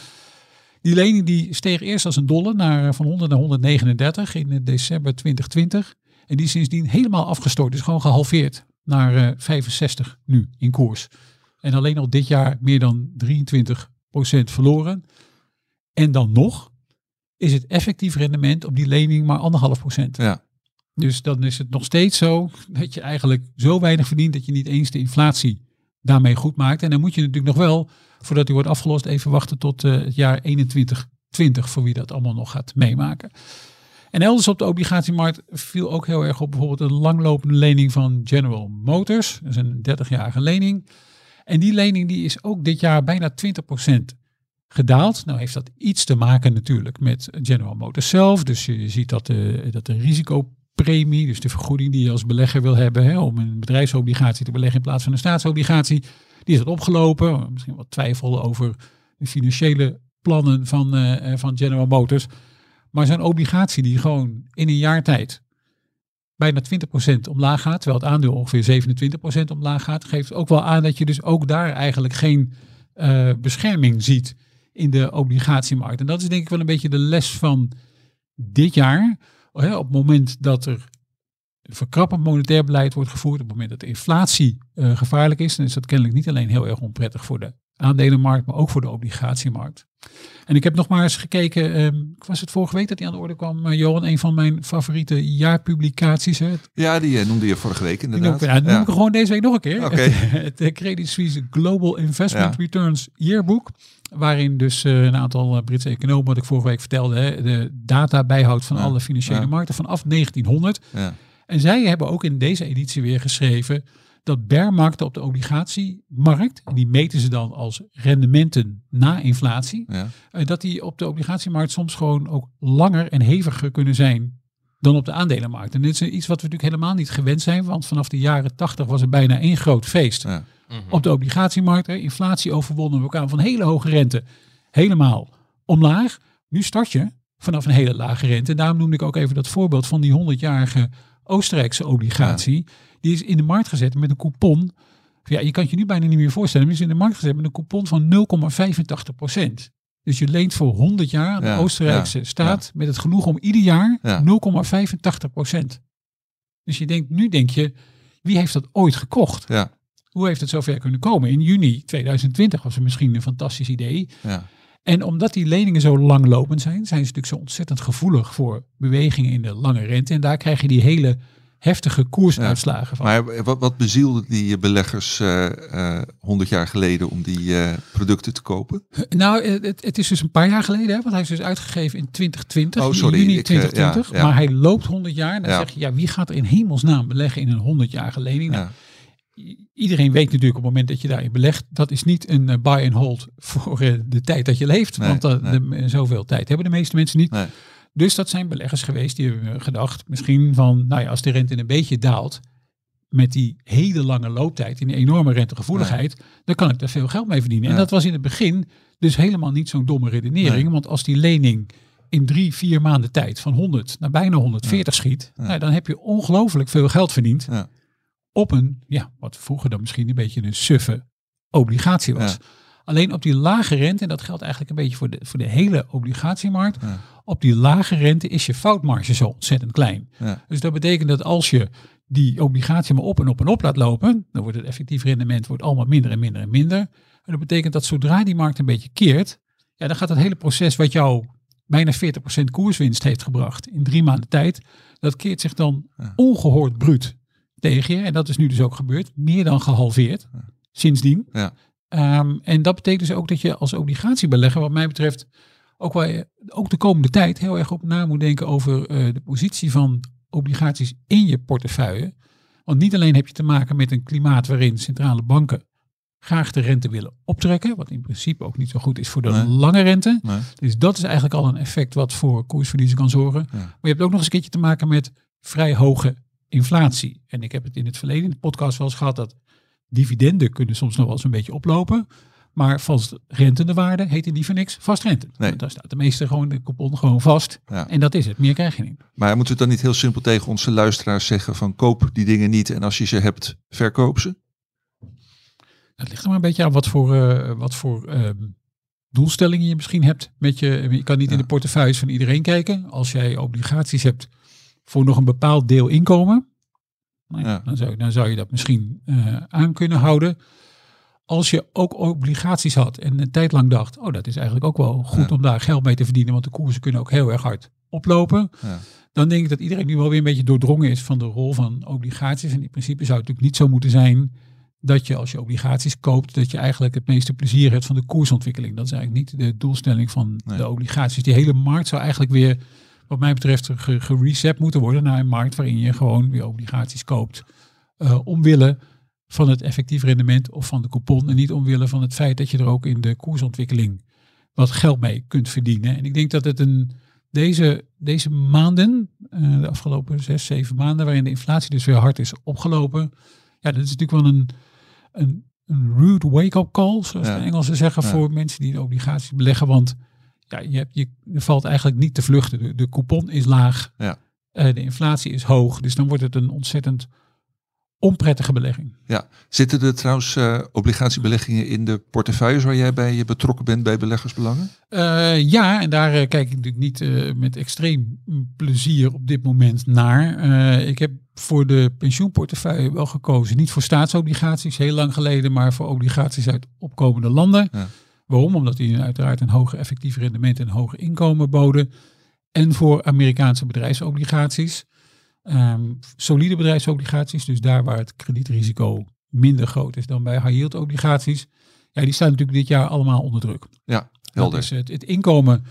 Die lening die steeg eerst als een dolle naar, van 100 naar 139 in december 2020. En die sindsdien helemaal afgestort. is gewoon gehalveerd naar uh, eh, 65 nu in koers. En alleen al dit jaar meer dan 23% verloren. En dan nog is het effectief rendement op die lening maar anderhalf procent. Ja. Dus dan is het nog steeds zo dat je eigenlijk zo weinig verdient dat je niet eens de inflatie daarmee goed maakt. En dan moet je natuurlijk nog wel, voordat die wordt afgelost, even wachten tot uh, het jaar 2120 voor wie dat allemaal nog gaat meemaken. En elders op de obligatiemarkt viel ook heel erg op bijvoorbeeld een langlopende lening van General Motors. Dat is een 30-jarige lening. En die lening die is ook dit jaar bijna 20% gedaald. Nou heeft dat iets te maken natuurlijk met General Motors zelf. Dus je ziet dat de, dat de risicopremie, dus de vergoeding die je als belegger wil hebben hè, om een bedrijfsobligatie te beleggen in plaats van een staatsobligatie, die is wat opgelopen. Misschien wat twijfel over de financiële plannen van, uh, van General Motors. Maar zo'n obligatie die gewoon in een jaar tijd bijna 20% omlaag gaat, terwijl het aandeel ongeveer 27% omlaag gaat, geeft ook wel aan dat je dus ook daar eigenlijk geen uh, bescherming ziet in de obligatiemarkt. En dat is denk ik wel een beetje de les van dit jaar. Op het moment dat er verkrappend monetair beleid wordt gevoerd, op het moment dat de inflatie uh, gevaarlijk is, dan is dat kennelijk niet alleen heel erg onprettig voor de aandelenmarkt, maar ook voor de obligatiemarkt. En ik heb nog maar eens gekeken, um, was het vorige week dat die aan de orde kwam, uh, Johan, een van mijn favoriete jaarpublicaties. Hè? Ja, die uh, noemde je vorige week inderdaad. Die noem, ja, noem ik gewoon deze week nog een keer. Okay. Het, het, Credit Suisse Global Investment Returns Yearbook. Waarin dus uh, een aantal Britse economen, wat ik vorige week vertelde, hè, de data bijhoudt van alle financiële markten vanaf 1900. En zij hebben ook in deze editie weer geschreven dat bearmarkten op de obligatiemarkt, en die meten ze dan als rendementen na inflatie, ja. Eh, dat die op de obligatiemarkt soms gewoon ook langer en heviger kunnen zijn dan op de aandelenmarkt. En dit is iets wat we natuurlijk helemaal niet gewend zijn, want vanaf de jaren tachtig was er bijna één groot feest. Ja. Mhm. Op de obligatiemarkt, inflatie overwonnen, we kwamen van hele hoge rente helemaal omlaag. Nu start je vanaf een hele lage rente. Daarom noemde ik ook even dat voorbeeld van die 100-jarige Oostenrijkse obligatie. Die is in de markt gezet met een coupon Ja, je kan het je nu bijna niet meer voorstellen. Maar is in de markt gezet met een coupon van 0,85 procent. Dus je leent voor 100 jaar aan de Ja, Oostenrijkse ja, staat met het genoeg om ieder jaar Ja. 0,85 procent. Dus je denkt, nu denk je, wie heeft dat ooit gekocht? Ja, Hoe heeft het zover kunnen komen? In juni 2020 was het misschien een fantastisch idee. En omdat die leningen zo langlopend zijn, zijn ze natuurlijk zo ontzettend gevoelig voor bewegingen in de lange rente. En daar krijg je die hele heftige koersuitslagen van. maar wat, wat bezielde die beleggers eh, eh, 100 jaar geleden om die eh, producten te kopen? Nou, het, het is dus een paar jaar geleden, hè, want hij is dus uitgegeven in 2020, Oh, in sorry, juni ik, eh, ja, 2020. ja. Maar hij loopt 100 jaar. Dan Ja. zeg je, ja, wie gaat er in hemelsnaam beleggen in een 100-jarige lening? Nou, iedereen weet natuurlijk op het moment dat je daarin belegt, dat is niet een eh, buy and hold voor eh, de tijd dat je leeft. Nee, want dat, nee. de, eh, zoveel tijd hebben de meeste mensen niet. Nee. Dus dat zijn beleggers geweest die hebben gedacht, misschien van, nou ja, als de rente een beetje daalt, met die hele lange looptijd en die enorme rentegevoeligheid, dan kan ik daar veel geld mee verdienen. En dat was in het begin dus helemaal niet zo'n domme redenering, Nee. want als die lening in drie, vier maanden tijd van 100 naar bijna 140 schiet, Nou, dan heb je ongelooflijk veel geld verdiend Ja. Op een, ja, wat vroeger dan misschien een beetje een suffe obligatie was. Ja. Alleen op die lage rente, en dat geldt eigenlijk een beetje voor de, voor de hele obligatiemarkt, Ja. op die lage rente is je foutmarge zo ontzettend klein. Ja. Dus dat betekent dat als je die obligatie maar op en op en op laat lopen, dan wordt het effectief rendement wordt allemaal minder en minder en minder. En dat betekent dat zodra die markt een beetje keert, ja, dan gaat het hele proces wat jou bijna 40% koerswinst heeft gebracht in drie maanden tijd, dat keert zich dan ongehoord bruut tegen je. En dat is nu dus ook gebeurd, meer dan gehalveerd sindsdien. Ja. Ehm, en dat betekent dus ook dat je als obligatiebelegger, wat mij betreft, ook, waar je, ook de komende tijd heel erg op na moet denken over eh, de positie van obligaties in je portefeuille. Want niet alleen heb je te maken met een klimaat waarin centrale banken graag de rente willen optrekken, wat in principe ook niet zo goed is voor de Nee. lange rente. Nee. Dus dat is eigenlijk al een effect wat voor koersverliezen kan zorgen. Ja. Maar je hebt ook nog eens een keertje te maken met vrij hoge inflatie. En ik heb het in het verleden in de podcast wel eens gehad dat dividenden kunnen soms nog wel eens een beetje oplopen. Maar vast rentende waarde heet in die voor niks vastrente. Nee. Daar staat de meeste gewoon de coupon gewoon vast. Ja. En dat is het. Meer krijg je niet. Maar moeten we dan niet heel simpel tegen onze luisteraars zeggen van koop die dingen niet en als je ze hebt, verkoop ze? Het ligt er maar een beetje aan wat voor, eh, wat voor ehm, doelstellingen je misschien hebt. Met je, je kan niet in de portefeuilles van iedereen kijken. Als jij obligaties hebt voor nog een bepaald deel inkomen, nou ja, Ja. dan, zou, dan zou je dat misschien eh, aan kunnen houden. Als je ook obligaties had en een tijd lang dacht, oh dat is eigenlijk ook wel goed Ja. om daar geld mee te verdienen, want de koersen kunnen ook heel erg hard oplopen. Ja. Dan denk ik dat iedereen nu wel weer een beetje doordrongen is van de rol van obligaties. En in principe zou het natuurlijk niet zo moeten zijn dat je als je obligaties koopt, dat je eigenlijk het meeste plezier hebt van de koersontwikkeling. Dat is eigenlijk niet de doelstelling van Nee. de obligaties. Die hele markt zou eigenlijk weer, wat mij betreft, ge- gereset moeten worden naar een markt waarin je gewoon weer obligaties koopt. eh, omwille van het effectief rendement of van de coupon. En niet omwille van het feit dat je er ook in de koersontwikkeling wat geld mee kunt verdienen. En ik denk dat het een, deze, deze maanden, eh, de afgelopen zes, zeven maanden, waarin de inflatie dus weer hard is opgelopen. Ja, dat is natuurlijk wel een, een, een rude wake-up call, zoals Ja. de Engelsen zeggen, Ja. voor mensen die in obligaties beleggen. Want ja, je, hebt, je, je valt eigenlijk niet te vluchten. De, de coupon is laag, Ja. eh, de inflatie is hoog. Dus dan wordt het een ontzettend onprettige belegging. Ja. Zitten er trouwens eh, obligatiebeleggingen in de portefeuilles waar jij bij betrokken bent bij beleggersbelangen? Eh, ja, en daar eh, kijk ik natuurlijk niet eh, met extreem plezier op dit moment naar. Eh, ik heb voor de pensioenportefeuille wel gekozen, niet voor staatsobligaties, heel lang geleden, maar voor obligaties uit opkomende landen. Ja. Waarom? Omdat die uiteraard een hoger effectief rendement en een hoger inkomen boden. En voor Amerikaanse bedrijfsobligaties. Ehm, solide bedrijfsobligaties, dus daar waar het kredietrisico minder groot is dan bij high yield obligaties. Ja, die staan natuurlijk dit jaar allemaal onder druk. Ja, helder. is het, het inkomen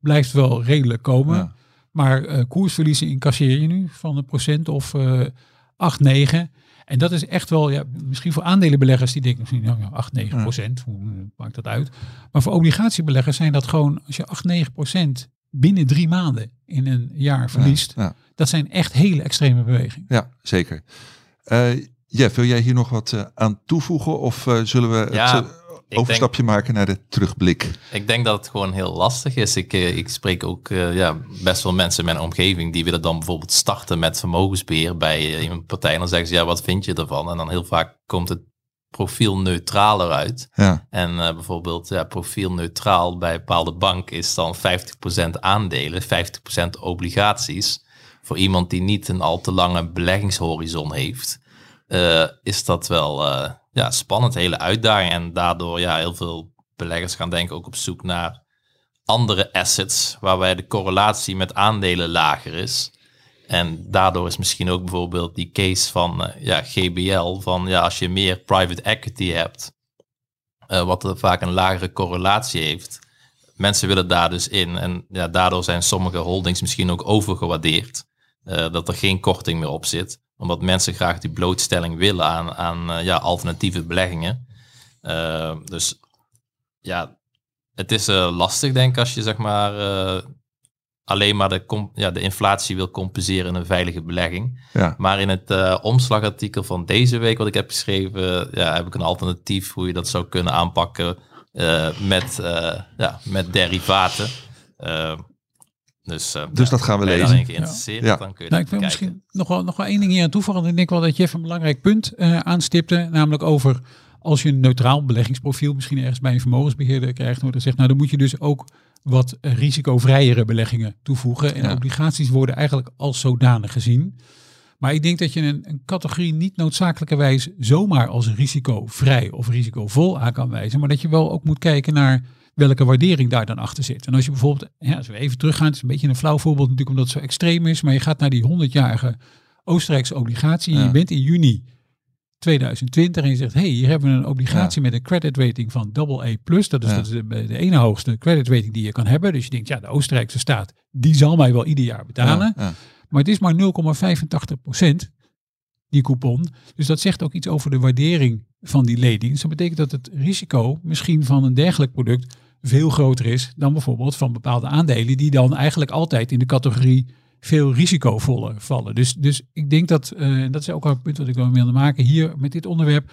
blijft wel redelijk komen. Ja. Maar eh, koersverliezen incasseer je nu van een procent of eh 8, 9. En dat is echt wel, ja, misschien voor aandelenbeleggers die denken misschien, nou ja, 8, 9 Ja. procent, hoe maakt dat uit? Maar voor obligatiebeleggers zijn dat gewoon, als je 8, 9 procent binnen drie maanden in een jaar verliest, Ja, dat zijn echt hele extreme bewegingen. ja zeker. Eh Jeff, wil jij hier nog wat eh, aan toevoegen of eh, zullen we het Ja, overstapje maken naar de terugblik? Ik denk dat het gewoon heel lastig is. Ik, eh, ik spreek ook eh, ja, best wel mensen in mijn omgeving die willen dan bijvoorbeeld starten met vermogensbeheer bij eh, een partij. En dan zeggen ze, ja, wat vind je ervan? En dan heel vaak komt het profielneutraler uit. Ja. En uh, bijvoorbeeld ja, profielneutraal bij bepaalde bank is dan 50% aandelen, 50% obligaties. Voor iemand die niet een al te lange beleggingshorizon heeft, uh, is dat wel uh, ja, spannend, hele uitdaging. En daardoor ja, heel veel beleggers gaan denken ook op zoek naar andere assets waarbij de correlatie met aandelen lager is. En daardoor is misschien ook bijvoorbeeld die case van uh, ja, GBL, van ja, als je meer private equity hebt, wat vaak een lagere correlatie heeft. Mensen willen daar dus in en ja, daardoor zijn sommige holdings misschien ook overgewaardeerd. Dat er geen korting meer op zit, omdat mensen graag die blootstelling willen aan, aan ja, alternatieve beleggingen. dus ja, het is lastig denk ik als je zeg maar alleen maar de, ja, de inflatie wil compenseren in een veilige belegging. Ja. Maar in het omslagartikel van deze week, wat ik heb geschreven, ja, heb ik een alternatief hoe je dat zou kunnen aanpakken met, ja, met derivaten. Dus, dus dat gaan we lezen. je geïnteresseerd, ja. dan kun je nou, Ik wil misschien nog wel, nog wel één ding hier aan toevoegen. Ik denk wel dat Jeff een belangrijk punt aanstipte, namelijk over als je een neutraal beleggingsprofiel misschien ergens bij een vermogensbeheerder krijgt, wordt er zegt, nou dan moet je dus ook wat risicovrijere beleggingen toevoegen. En obligaties worden eigenlijk als zodanig gezien. Maar ik denk dat je een, een, categorie niet noodzakelijkerwijs zomaar als risicovrij of risicovol aan kan wijzen. Maar dat je wel ook moet kijken naar welke waardering daar dan achter zit. En als je bijvoorbeeld, ja, als we even teruggaan, het is een beetje een flauw voorbeeld natuurlijk omdat het zo extreem is. Maar je gaat naar die 100-jarige Oostenrijkse obligatie en je bent in juni 2020 en je zegt, hey, hier hebben we een obligatie met een credit rating van AA+. Dat is, de, de, ene hoogste credit rating die je kan hebben. Dus je denkt, ja, de Oostenrijkse staat, die zal mij wel ieder jaar betalen. Maar het is maar 0,85% die coupon. Dus dat zegt ook iets over de waardering van die lening. Dus dat betekent dat het risico misschien van een dergelijk product veel groter is dan bijvoorbeeld van bepaalde aandelen die dan eigenlijk altijd in de categorie veel risicovoller vallen. Dus, dus ik denk dat, uh, dat is ook een punt wat ik wil wilde maken hier met dit onderwerp.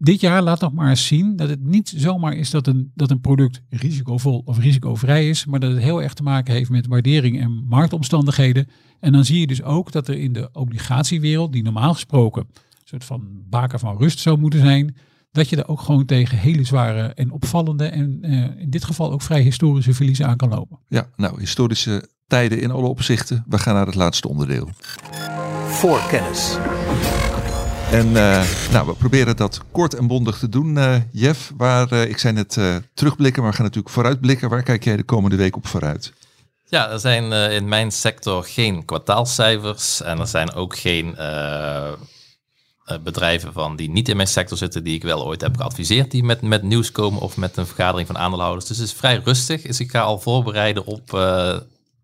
Dit jaar laat nog maar eens zien dat het niet zomaar is dat een, dat een product risicovol of risicovrij is, maar dat het heel erg te maken heeft met waardering en marktomstandigheden. En dan zie je dus ook dat er in de obligatiewereld, die normaal gesproken soort van baken van rust zou moeten zijn, dat je er ook gewoon tegen hele zware en opvallende en uh, in dit geval ook vrij historische verliezen aan kan lopen. Ja, nou, historische tijden in alle opzichten. We gaan naar het laatste onderdeel. Voorkennis. En uh, nou, we proberen dat kort en bondig te doen, uh, Jeff. Waar, uh, ik zei net terugblikken, maar we gaan natuurlijk vooruitblikken. Waar kijk jij de komende week op vooruit? Ja, er zijn in mijn sector geen kwartaalcijfers en er zijn ook geen bedrijven van die niet in mijn sector zitten, die ik wel ooit heb geadviseerd, die met, met nieuws komen of met een vergadering van aandeelhouders. Dus het is vrij rustig. Dus ik ga al voorbereiden op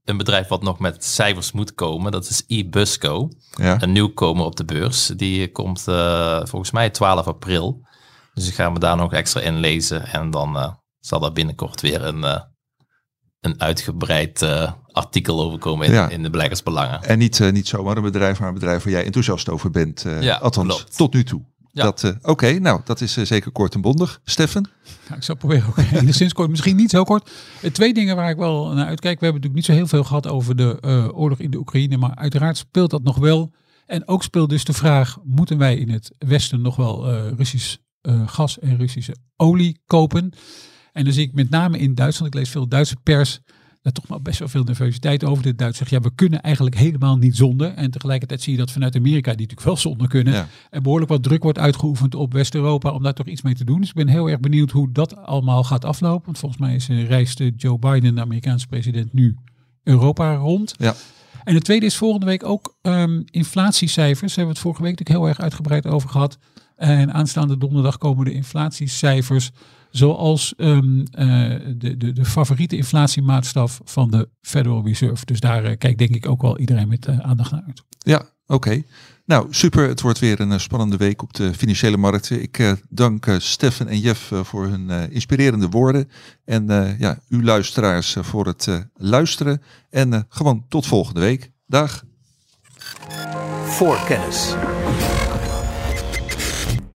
een bedrijf wat nog met cijfers moet komen. Dat is eBusco. Ja. Een nieuwkomer op de beurs. Die komt uh, volgens mij 12 april. Dus ik ga me daar nog extra in lezen. En dan uh, zal er binnenkort weer een, een uitgebreid artikel over komen in, Ja. in de beleggersbelangen. En niet, niet zomaar een bedrijf, maar een bedrijf waar jij enthousiast over bent. Ja, althans, klopt. tot nu toe. Ja. Dat, eh, Oké, nou, dat is eh, zeker kort en bondig. Steffen? Ja, ik zal proberen ook enigszins kort, misschien niet zo kort. Eh, twee dingen waar ik wel naar uitkijk. We hebben natuurlijk niet zo heel veel gehad over de eh, oorlog in de Oekraïne, maar uiteraard speelt dat nog wel. En ook speelt dus de vraag, moeten wij in het Westen nog wel eh, Russisch eh, gas en Russische olie kopen? En dan zie ik met name in Duitsland, ik lees veel Duitse pers, daar toch wel best wel veel nervositeit over. De Duitsers zeggen, ja, we kunnen eigenlijk helemaal niet zonder. En tegelijkertijd zie je dat vanuit Amerika, die natuurlijk wel zonder kunnen, Ja. er behoorlijk wat druk wordt uitgeoefend op West-Europa om daar toch iets mee te doen. Dus ik ben heel erg benieuwd hoe dat allemaal gaat aflopen. Want volgens mij is, eh, reist eh, Joe Biden, de Amerikaanse president, nu Europa rond. Ja. En het tweede is volgende week ook ehm, inflatiecijfers. Daar hebben we het vorige week natuurlijk heel erg uitgebreid over gehad. En aanstaande donderdag komen de inflatiecijfers zoals ehm, eh, de, de, de favoriete inflatiemaatstaf van de Federal Reserve. Dus daar eh, kijkt denk ik ook wel iedereen met eh, aandacht naar uit. Ja, oké. Nou, super. Het wordt weer een spannende week op de financiële markten. Ik eh, dank Steffen en Jeff eh, voor hun eh, inspirerende woorden. En eh, ja, u luisteraars voor het eh, luisteren. En eh, gewoon tot volgende week. Dag. Voorkennis.